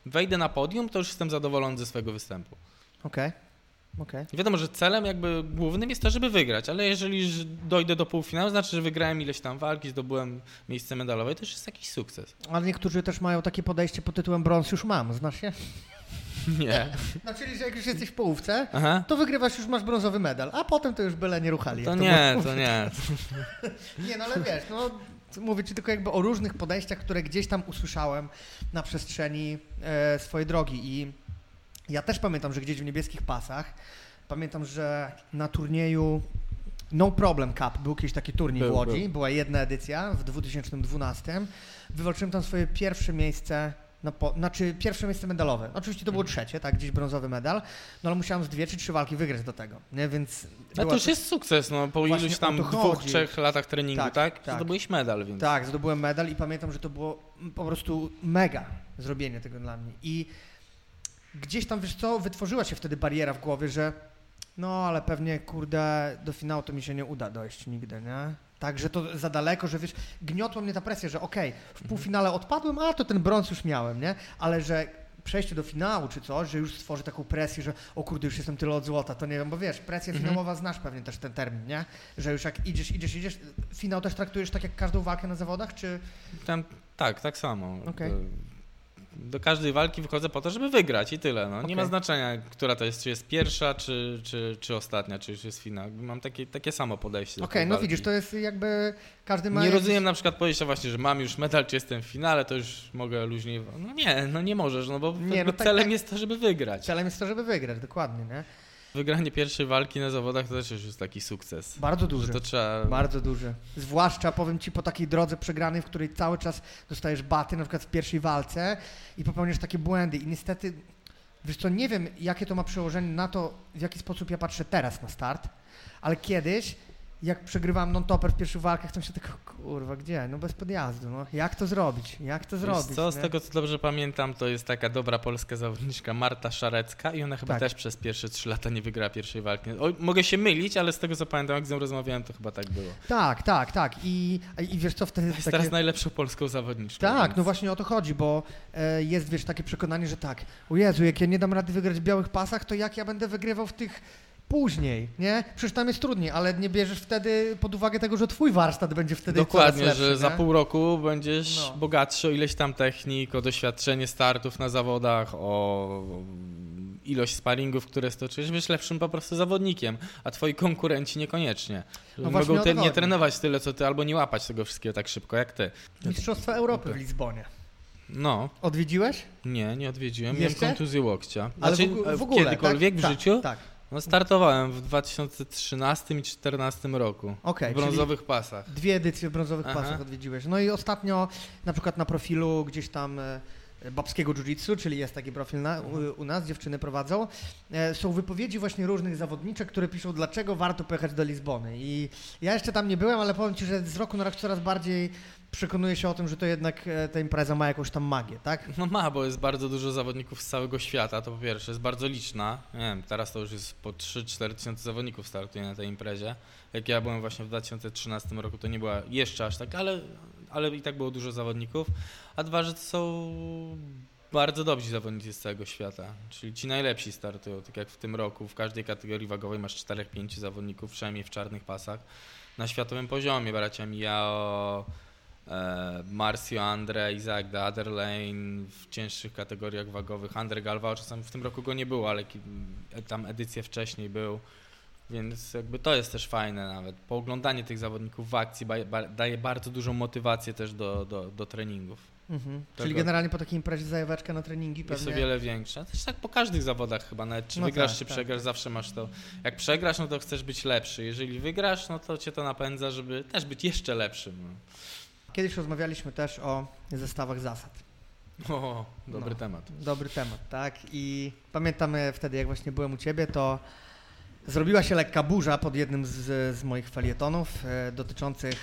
S2: wejdę na podium, to już jestem zadowolony ze swojego występu.
S1: Okej, okej.
S2: I wiadomo, że celem jakby głównym jest to, żeby wygrać, ale jeżeli dojdę do półfinału, znaczy, że wygrałem ileś tam walki, zdobyłem miejsce medalowe, to już jest jakiś sukces.
S1: Ale niektórzy też mają takie podejście pod tytułem brąz już mam, znasz się?
S2: Nie.
S1: No czyli, że jak już jesteś w połówce,
S2: Aha.
S1: to wygrywasz, już masz brązowy medal, a potem to już byle nie ruchali.
S2: To
S1: jak
S2: nie,
S1: było.
S2: to nie.
S1: Nie, no ale wiesz, no mówię ci tylko jakby o różnych podejściach, które gdzieś tam usłyszałem na przestrzeni e, swojej drogi i ja też pamiętam, że gdzieś w niebieskich pasach, pamiętam, że na turnieju No Problem Cup był jakiś taki turniej
S2: Był,
S1: w Łodzi,
S2: był.
S1: była jedna edycja w 2012. Wywalczyłem tam swoje pierwsze miejsce, na po, znaczy pierwsze miejsce medalowe. Oczywiście to było trzecie, tak, gdzieś brązowy medal, no ale musiałem z dwie czy trzy walki wygrać do tego, nie, więc...
S2: No
S1: była
S2: to już jest sukces, no po
S1: Właśnie
S2: iluś tam
S1: to
S2: dwóch, trzech latach treningu,
S1: Tak,
S2: tak?
S1: tak.
S2: Zdobyłeś medal, więc...
S1: Tak, zdobyłem medal i pamiętam, że to było po prostu mega zrobienie tego dla mnie. I gdzieś tam, wiesz co, wytworzyła się wtedy bariera w głowie, że no, ale pewnie, kurde, do finału to mi się nie uda dojść nigdy, nie? Także to za daleko, że wiesz, gniotła mnie ta presja, że okej, w półfinale odpadłem, a to ten brąz już miałem, nie? Ale że przejście do finału czy coś, że już stworzy taką presję, że o kurde, już jestem tyle od złota, to nie wiem, bo wiesz, presja
S2: Mhm.
S1: finałowa, znasz pewnie też ten termin, nie? Że już jak idziesz, idziesz, idziesz, finał też traktujesz tak jak każdą walkę na zawodach, czy...
S2: Tam, tak, tak samo.
S1: Okej.
S2: Do każdej walki wychodzę po to, żeby wygrać i tyle. No. Nie
S1: Okej.
S2: ma znaczenia, która to jest, czy jest pierwsza, czy, czy, czy ostatnia, czy już jest finał. Mam takie, takie samo podejście
S1: Okej,
S2: tej
S1: no
S2: walki.
S1: widzisz, to jest jakby każdy ma.
S2: Nie
S1: jakiś-
S2: rozumiem na przykład podejścia właśnie, że mam już medal, czy jestem w finale, to już mogę luźniej... No nie, no nie możesz, no bo
S1: Nie, no tak-
S2: celem
S1: tak.
S2: jest to, żeby wygrać.
S1: Celem jest to, żeby wygrać, dokładnie, nie?
S2: Wygranie pierwszej walki na zawodach to też już jest taki sukces.
S1: Bardzo duży.
S2: to trzeba...
S1: Bardzo duży. Zwłaszcza powiem ci po takiej drodze przegranej, w której cały czas dostajesz baty, na przykład w pierwszej walce i popełniasz takie błędy. I niestety, wiesz co, nie wiem, jakie to ma przełożenie na to, w jaki sposób ja patrzę teraz na start, ale kiedyś, jak przegrywałem non-topper w pierwszych walkach, to myślałem tylko, kurwa, gdzie? No bez podjazdu, no. Jak to zrobić? Jak to
S2: Wiesz
S1: zrobić?
S2: co, z
S1: nie?
S2: tego co dobrze pamiętam, to jest taka dobra polska zawodniczka Marta Szarecka i ona chyba
S1: Tak.
S2: też przez pierwsze trzy lata nie wygrała pierwszej walki. O, mogę się mylić, ale z tego co pamiętam, jak z nią rozmawiałem, to chyba tak było.
S1: Tak, tak, tak. I, i wiesz co, wtedy
S2: Jest
S1: takie...
S2: teraz najlepszą polską zawodniczką.
S1: Tak,
S2: więc-
S1: no właśnie o to chodzi, bo e, jest, wiesz, takie przekonanie, że tak, o Jezu, jak ja nie dam rady wygrać w białych pasach, to jak ja będę wygrywał w tych później, nie? Przecież tam jest trudniej, ale nie bierzesz wtedy pod uwagę tego, że twój warsztat będzie wtedy
S2: Dokładnie,
S1: lepszy,
S2: że za
S1: nie?
S2: pół roku będziesz
S1: No.
S2: bogatszy o ileś tam technik, o doświadczenie startów na zawodach, o ilość sparingów, które stoczysz, będziesz lepszym po prostu zawodnikiem, a twoi konkurenci niekoniecznie.
S1: No
S2: Mogą te, nie trenować tyle co ty, albo nie łapać tego wszystkiego tak szybko jak ty.
S1: Mistrzostwa Europy w Lizbonie.
S2: No,
S1: Odwiedziłeś?
S2: nie, nie odwiedziłem. Miałem
S1: Jeszcze?
S2: kontuzję łokcia.
S1: Ale
S2: Znaczy,
S1: w, ogó-
S2: e,
S1: w ogóle,
S2: kiedykolwiek
S1: tak?
S2: w
S1: Tak,
S2: życiu?
S1: Tak,
S2: No, startowałem w 2013 i 2014 roku.
S1: okej.
S2: w brązowych pasach.
S1: Dwie edycje w brązowych
S2: Aha.
S1: pasach odwiedziłeś. No i ostatnio na przykład na profilu gdzieś tam e, babskiego jiu-jitsu, czyli jest taki profil na, u, u nas, dziewczyny prowadzą, e, są wypowiedzi właśnie różnych zawodniczek, które piszą, dlaczego warto pojechać do Lizbony. I ja jeszcze tam nie byłem, ale powiem Ci, że z roku na rok coraz bardziej przekonuję się o tym, że to jednak e, ta impreza ma jakąś tam magię, tak?
S2: No ma, bo jest bardzo dużo zawodników z całego świata, to po pierwsze, jest bardzo liczna. Nie wiem, teraz to już jest po 3-4 tysiące zawodników startuje na tej imprezie. Jak ja byłem właśnie w 2013 roku, to nie była jeszcze aż tak, ale, ale i tak było dużo zawodników. A dwa, że to są bardzo dobrzy zawodnicy z całego świata, czyli ci najlepsi startują, tak jak w tym roku. W każdej kategorii wagowej masz 4-5 zawodników, przynajmniej w czarnych pasach. Na światowym poziomie, bracia Miao, e, Marcio Andre, Isaac de w cięższych kategoriach wagowych, Andre Galvao, czasami w tym roku go nie było, ale e, tam edycję wcześniej był, więc jakby to jest też fajne nawet. Pooglądanie tych zawodników w akcji daje bardzo dużą motywację też do, do, do treningów.
S1: Mhm. Czyli generalnie po takiej imprezie zajaweczka na treningi
S2: Jest o
S1: pewnie...
S2: wiele większa. Też tak po każdych zawodach chyba, nawet czy
S1: No
S2: wygrasz,
S1: tak,
S2: czy
S1: tak,
S2: przegrasz,
S1: tak.
S2: zawsze masz to. Jak przegrasz, no to chcesz być lepszy. Jeżeli wygrasz, no to cię to napędza, żeby też być jeszcze lepszym. No.
S1: Kiedyś rozmawialiśmy też o zestawach zasad.
S2: O, dobry
S1: No.
S2: temat.
S1: Dobry temat, tak? I pamiętam wtedy, jak właśnie byłem u ciebie, to zrobiła się lekka burza pod jednym z, z moich felietonów e, dotyczących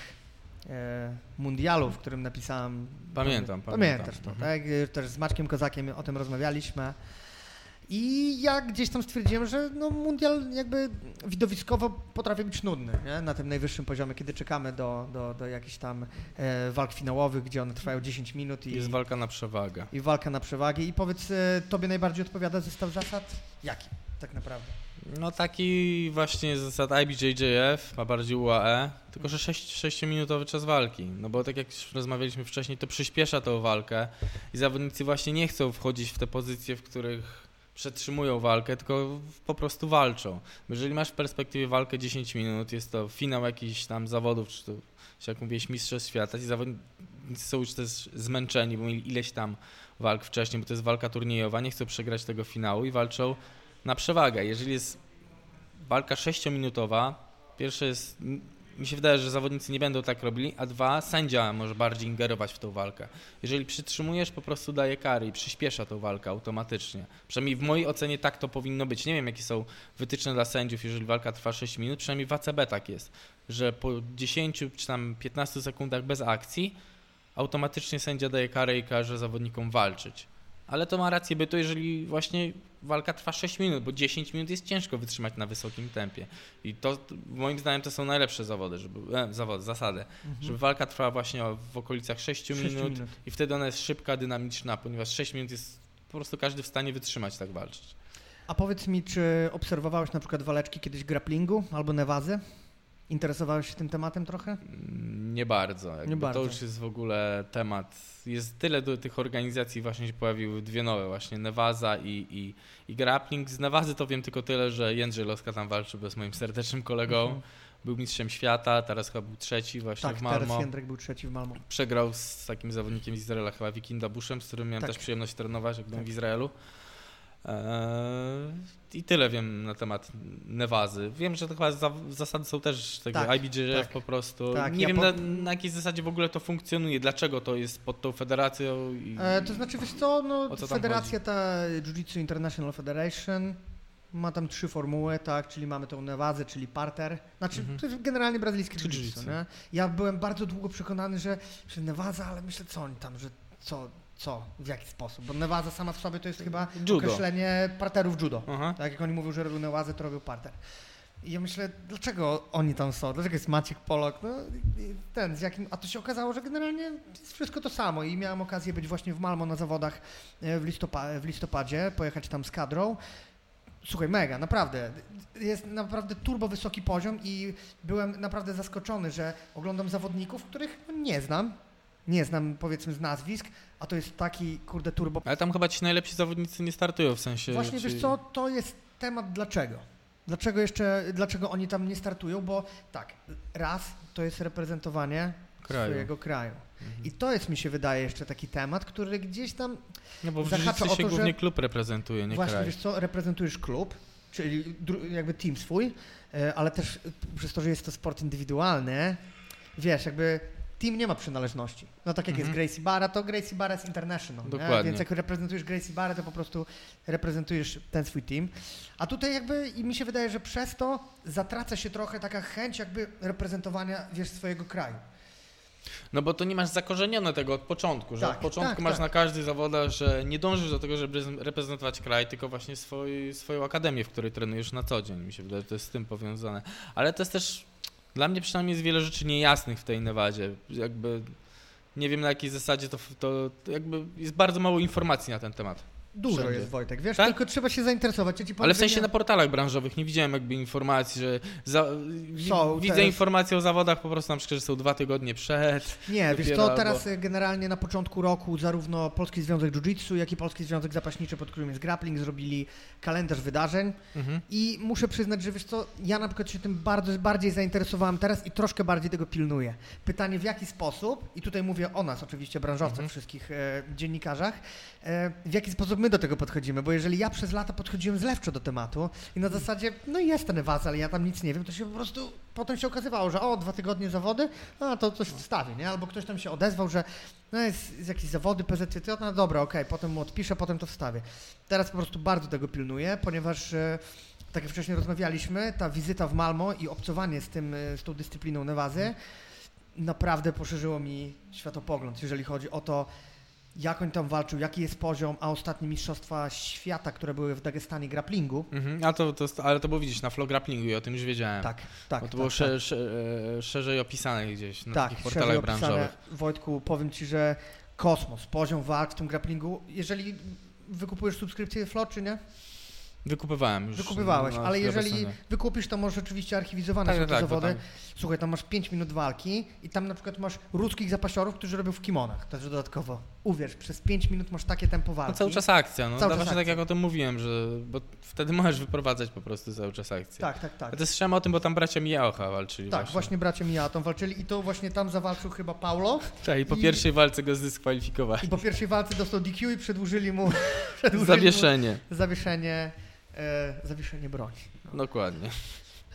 S1: e, mundialu, w którym napisałem.
S2: Pamiętam,
S1: Pamiętasz
S2: pamiętam.
S1: to,
S2: Mhm.
S1: tak? E, Też z Maćkiem Kozakiem o tym rozmawialiśmy. I ja gdzieś tam stwierdziłem, że no, mundial jakby widowiskowo potrafi być nudny nie? na tym najwyższym poziomie, kiedy czekamy do, do, do jakichś tam e, walk finałowych, gdzie one trwają 10 minut i,
S2: Jest walka na przewagę.
S1: i walka na przewagi. I powiedz, e, tobie najbardziej odpowiada zestaw zasad? Jaki tak naprawdę?
S2: No taki właśnie zasad IBJJF, a bardziej UAE, tylko że 6-minutowy czas walki. No bo tak jak już rozmawialiśmy wcześniej, to przyspiesza tą walkę i zawodnicy właśnie nie chcą wchodzić w te pozycje, w których przetrzymują walkę, tylko po prostu walczą. Jeżeli masz w perspektywie walkę 10 minut, jest to finał jakichś tam zawodów, czy to, jak mówiłeś, mistrzostw świata, ci zawodnicy są już też zmęczeni, bo mieli ileś tam walk wcześniej, bo to jest walka turniejowa, nie chcą przegrać tego finału i walczą na przewagę. Jeżeli jest walka 6-minutowa, pierwsze jest, mi się wydaje, że zawodnicy nie będą tak robili, a dwa, sędzia może bardziej ingerować w tą walkę. Jeżeli przytrzymujesz, po prostu daje kary i przyspiesza tą walkę automatycznie. Przynajmniej w mojej ocenie tak to powinno być. Nie wiem, jakie są wytyczne dla sędziów, jeżeli walka trwa 6 minut, przynajmniej w ACB tak jest, że po 10 czy tam 15 sekundach bez akcji automatycznie sędzia daje karę i każe zawodnikom walczyć. Ale to ma rację bytu, jeżeli właśnie walka trwa 6 minut, bo 10 minut jest ciężko wytrzymać na wysokim tempie. I to moim zdaniem to są najlepsze zawody, żeby, e, zawody, zasady, żeby walka trwała właśnie w okolicach 6,
S1: Sześciu
S2: minut,
S1: minut.
S2: i wtedy ona jest szybka, dynamiczna, ponieważ 6 minut jest po prostu każdy w stanie wytrzymać tak walczyć.
S1: A powiedz mi, czy obserwowałeś na przykład waleczki kiedyś grapplingu albo newazy? Interesowałeś się tym tematem trochę?
S2: Mm, nie bardzo.
S1: Nie bardzo.
S2: To już jest w ogóle temat. Jest tyle do tych organizacji, właśnie się pojawiły dwie nowe, właśnie Nevaza i, i, i Grappling. Z Nevazy to wiem tylko tyle, że Jędrzej Loska tam walczył bez moim serdecznym kolegą.
S1: Mhm.
S2: Był mistrzem świata, teraz chyba był trzeci właśnie
S1: Tak,
S2: w Malmo.
S1: teraz Jędrek był trzeci w Malmo.
S2: Przegrał z takim zawodnikiem z Izraela, chyba Wikinda Buszem, z którym miałem
S1: Tak.
S2: też przyjemność trenować, jak byłem
S1: Tak.
S2: w Izraelu. Eee, I tyle wiem na temat Nevazy. Wiem, że to chyba za, zasady są też takie
S1: Tak,
S2: IBJJF
S1: tak.
S2: po prostu.
S1: Tak,
S2: nie
S1: ja
S2: wiem
S1: po-
S2: na, na jakiej zasadzie w ogóle to funkcjonuje, dlaczego to jest pod tą federacją. I...
S1: E, to znaczy, wiesz co, no,
S2: co
S1: federacja ta Jiu-Jitsu International Federation ma tam trzy formuły, tak, czyli mamy tą Nevazę, czyli parter. Znaczy,
S2: Mhm.
S1: to jest generalnie brazylijskie
S2: Jiu-jitsu.
S1: Ja byłem bardzo długo przekonany, że, że Nevaza, ale myślę, co oni tam, że co, co, w jaki sposób, bo Nevaza sama w sobie to jest chyba
S2: Judo.
S1: określenie parterów judo.
S2: Aha.
S1: Tak jak oni mówią, że robią Nevazę, to robią parter. I ja myślę, dlaczego oni tam są? Dlaczego jest Maciek Polok? No, ten, z jakim... A to się okazało, że generalnie jest wszystko to samo. I miałem okazję być właśnie w Malmo na zawodach e, w, listopa- w listopadzie, pojechać tam z kadrą. Słuchaj, mega, naprawdę. Jest naprawdę turbo wysoki poziom i byłem naprawdę zaskoczony, że oglądam zawodników, których nie znam. Nie znam, powiedzmy, z nazwisk, a to jest taki, kurde, turbo
S2: Ale tam chyba ci najlepsi zawodnicy nie startują w sensie.
S1: Właśnie
S2: czy-
S1: wiesz co, to jest temat dlaczego. Dlaczego jeszcze, dlaczego oni tam nie startują? Bo tak, raz to jest reprezentowanie
S2: Kraju.
S1: swojego kraju.
S2: Mhm.
S1: I to jest mi się wydaje jeszcze taki temat, który gdzieś tam
S2: No bo w
S1: zahacza o
S2: się
S1: to,
S2: głównie
S1: że-
S2: klub reprezentuje, nie
S1: właśnie
S2: kraj.
S1: wiesz co, reprezentujesz klub, czyli jakby team swój, e, ale też przez to, że jest to sport indywidualny, wiesz, jakby team nie ma przynależności. No tak jak
S2: Mhm.
S1: jest Gracie Barra, to Gracie Barra jest international. Nie?
S2: Dokładnie.
S1: Więc jak reprezentujesz Gracie Barra, to po prostu reprezentujesz ten swój team. A tutaj jakby i mi się wydaje, że przez to zatraca się trochę taka chęć jakby reprezentowania, wiesz, swojego kraju.
S2: No bo to nie masz zakorzenione tego od początku, że
S1: Tak,
S2: od początku
S1: tak,
S2: masz
S1: tak.
S2: na każdy zawodach, że nie dążysz do tego, żeby reprezentować kraj, tylko właśnie swój, swoją akademię, w której trenujesz na co dzień. Mi się wydaje, że to jest z tym powiązane. Ale to jest też, dla mnie przynajmniej jest wiele rzeczy niejasnych w tej Nevadzie. Jakby nie wiem na jakiej zasadzie to, to, jakby jest bardzo mało informacji na ten temat.
S1: Dużo
S2: Wszędzie.
S1: jest, Wojtek, wiesz,
S2: Tak?
S1: tylko trzeba się zainteresować. Ja
S2: Ale w sensie na portalach branżowych nie widziałem jakby informacji, że za,
S1: Są,
S2: widzę
S1: teraz-
S2: informacje o zawodach po prostu na przykład, że są dwa tygodnie przed.
S1: Nie, wiesz co, teraz y, generalnie na początku roku zarówno Polski Związek Jiu-Jitsu, jak i Polski Związek Zapaśniczy, pod którym jest grappling, zrobili kalendarz wydarzeń
S2: Mhm.
S1: i muszę przyznać, że wiesz co, ja na przykład się tym bardzo, bardziej zainteresowałem teraz i troszkę bardziej tego pilnuję. Pytanie w jaki sposób, i tutaj mówię o nas oczywiście, branżowcach,
S2: Mhm.
S1: wszystkich e, dziennikarzach, e, w jaki sposób my do tego podchodzimy, bo jeżeli ja przez lata podchodziłem zlewczo do tematu i na zasadzie, no jest ten was, ale ja tam nic nie wiem, to się po prostu potem się okazywało, że o, dwa tygodnie zawody, a to coś wstawię, nie? Albo ktoś tam się odezwał, że no jest, jest jakieś zawody PZCT, no dobra, okej, potem mu odpiszę, potem to wstawię. Teraz po prostu bardzo tego pilnuję, ponieważ e, tak jak wcześniej rozmawialiśmy, ta wizyta w Malmo i obcowanie z, tym, e, z tą dyscypliną Nevazy naprawdę poszerzyło mi światopogląd, jeżeli chodzi o to, jak on tam walczył, jaki jest poziom, a ostatnie mistrzostwa świata, które były w Dagestanie grapplingu.
S2: Mhm. A to, to, ale to było widzieć na flow grapplingu i o tym już wiedziałem.
S1: Tak, tak.
S2: Bo to
S1: tak,
S2: było
S1: tak.
S2: sze, sze, e, szerzej opisane gdzieś na
S1: tak,
S2: takich portalach branżowych.
S1: Wojtku, powiem Ci, że kosmos, poziom walk w tym grapplingu, jeżeli wykupujesz subskrypcję Flo, czy nie?
S2: Wykupywałem już.
S1: Wykupywałeś, ale jeżeli wykupisz, to masz oczywiście archiwizowane
S2: Tak,
S1: są
S2: tak,
S1: te
S2: tak,
S1: zawody.
S2: tam-
S1: Słuchaj, tam masz 5 minut walki i tam na przykład masz ruskich zapasiorów, którzy robią w kimonach, też dodatkowo. Uwierz, przez 5 minut masz takie tempo walki.
S2: No cały czas akcja, no
S1: Cały czas
S2: tak jak o tym mówiłem, że bo wtedy możesz wyprowadzać po prostu cały czas akcję.
S1: Tak, tak, tak.
S2: A to słyszałem o tym, bo tam bracia Mijaocha walczyli
S1: Tak,
S2: właśnie.
S1: właśnie bracia Mijatą walczyli i to właśnie tam zawalczył chyba Paulo
S2: Tak, i po
S1: I-
S2: pierwszej walce go zdyskwalifikowali.
S1: i po pierwszej walce dostał DQ i przedłużyli mu, przedłużyli
S2: Zawieszenie.
S1: mu zawieszenie, e, zawieszenie broni.
S2: Dokładnie.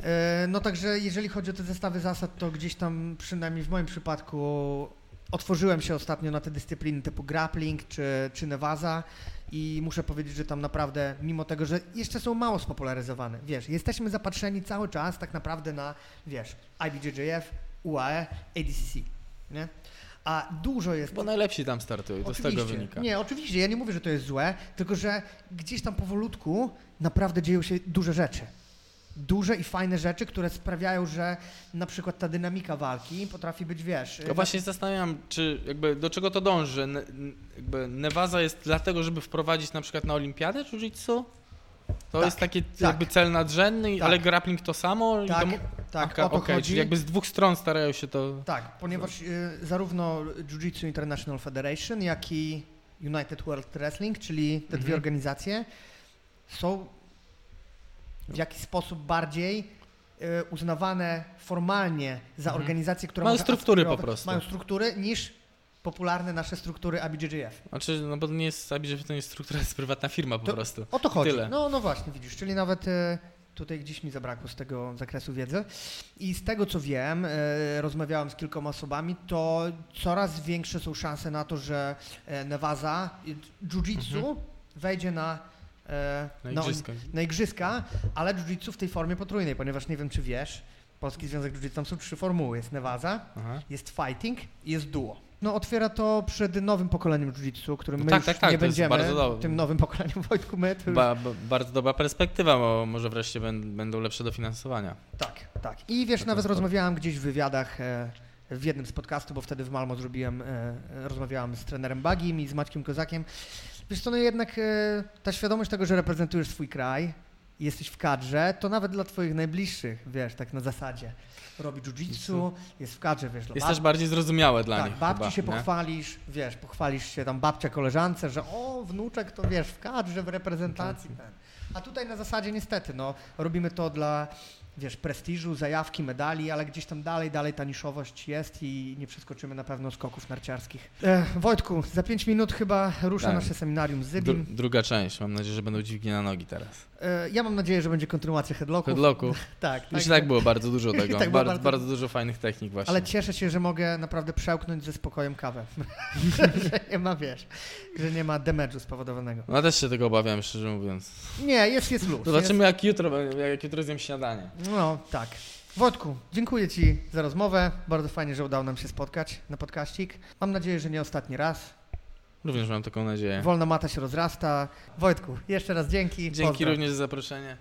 S1: E, no także jeżeli chodzi o te zestawy zasad, to gdzieś tam przynajmniej w moim przypadku otworzyłem się ostatnio na te dyscypliny typu grappling czy, czy Nevaza i muszę powiedzieć, że tam naprawdę, mimo tego, że jeszcze są mało spopularyzowane, wiesz, jesteśmy zapatrzeni cały czas tak naprawdę na, wiesz, IBJJF, UAE, ADCC, nie? A dużo jest
S2: Bo najlepsi tam startują, to z tego wynika.
S1: Nie, oczywiście, ja nie mówię, że to jest złe, tylko że gdzieś tam powolutku naprawdę dzieją się duże rzeczy. Duże i fajne rzeczy, które sprawiają, że na przykład ta dynamika walki potrafi być, wiesz...
S2: Ja właśnie zastanawiam, czy jakby do czego to dąży. Jakby Nevaza jest dlatego, żeby wprowadzić na przykład na olimpiadę jiu-jitsu? To
S1: Tak,
S2: jest taki jakby cel nadrzędny,
S1: Tak.
S2: ale grappling to samo?
S1: Tak, Tak,
S2: Aka,
S1: o to chodzi.
S2: czyli jakby z dwóch stron starają się to...
S1: Tak, ponieważ y, zarówno Jiu-Jitsu International Federation, jak i United World Wrestling, czyli te dwie
S2: Mhm.
S1: organizacje, są w jakiś sposób bardziej y, uznawane formalnie za
S2: Mhm.
S1: organizację, która
S2: Mają struktury po prostu.
S1: Mają struktury niż popularne nasze struktury ABJJF.
S2: Znaczy, no bo to nie jest, że to nie jest struktura, to jest prywatna firma po
S1: To-
S2: prostu.
S1: O to chodzi.
S2: Tyle.
S1: No, no właśnie, widzisz, czyli nawet e, tutaj gdzieś mi zabrakło z tego zakresu wiedzy. I z tego co wiem, e, rozmawiałem z kilkoma osobami, to coraz większe są szanse na to, że e, Nevaza, jiu-jitsu wejdzie na, e,
S2: Na
S1: na-
S2: igrzyska.
S1: na igrzyska, ale jiu-jitsu w tej formie potrójnej, ponieważ nie wiem czy wiesz, Polski Związek Jiu-Jitsu, tam są trzy formuły. Jest Nevaza,
S2: Aha.
S1: jest fighting i jest duo. No otwiera to przed nowym pokoleniem jiu-jitsu, którym
S2: No
S1: my
S2: tak, tak, tak,
S1: nie
S2: to
S1: będziemy, tym nowym pokoleniem Wojtku, my to
S2: Ba, ba, bardzo dobra perspektywa, bo może wreszcie będ, będą lepsze dofinansowania.
S1: Tak, tak. I wiesz,
S2: To
S1: nawet
S2: jest
S1: rozmawiałem gdzieś w wywiadach e, w jednym z podcastów, bo wtedy w Malmo zrobiłem, e, rozmawiałem z trenerem Bagim i z Maćkiem Kozakiem. Wiesz co, no jednak e, ta świadomość tego, że reprezentujesz swój kraj, i jesteś w kadrze, to nawet dla twoich najbliższych, wiesz, tak na zasadzie. Robi jiu-jitsu, jest w kadrze, wiesz,
S2: Jest
S1: bab-
S2: też bardziej zrozumiałe dla
S1: tak,
S2: nich
S1: babci
S2: chyba,
S1: się
S2: nie?
S1: pochwalisz, wiesz, pochwalisz się tam babcia koleżance, że o, wnuczek to wiesz, w kadrze, w reprezentacji. Ten. A tutaj na zasadzie niestety, no, robimy to dla, wiesz, prestiżu, zajawki, medali, ale gdzieś tam dalej, dalej ta niszowość jest i nie przeskoczymy na pewno skoków narciarskich. E, Wojtku, za pięć minut chyba rusza
S2: Tak.
S1: nasze seminarium z
S2: Dru,
S1: Zybim.
S2: druga część. Mam nadzieję, że będą dźwignie na nogi teraz.
S1: E, ja mam nadzieję, że będzie kontynuacja headlocków.
S2: Headlocku.
S1: Tak,
S2: Już
S1: także-
S2: tak było bardzo dużo tego.
S1: Tak
S2: bardzo,
S1: bardzo-
S2: bardzo dużo fajnych technik właśnie.
S1: Ale cieszę się, że mogę naprawdę przełknąć ze spokojem kawę. że nie ma, wiesz, że nie ma damage'u spowodowanego.
S2: No też się tego obawiam, szczerze mówiąc.
S1: Nie, jest, jest luz.
S2: Zobaczymy jak jutro, jak jutro zjem śniadanie.
S1: Jest, no, tak. Wojtku, dziękuję Ci za rozmowę. Bardzo fajnie, że udało nam się spotkać na podkaścik. Mam nadzieję, że nie ostatni raz.
S2: Również mam taką nadzieję.
S1: Wolna mata się rozrasta. Wojtku, jeszcze raz dzięki.
S2: Dzięki
S1: Pozdro.
S2: również za zaproszenie.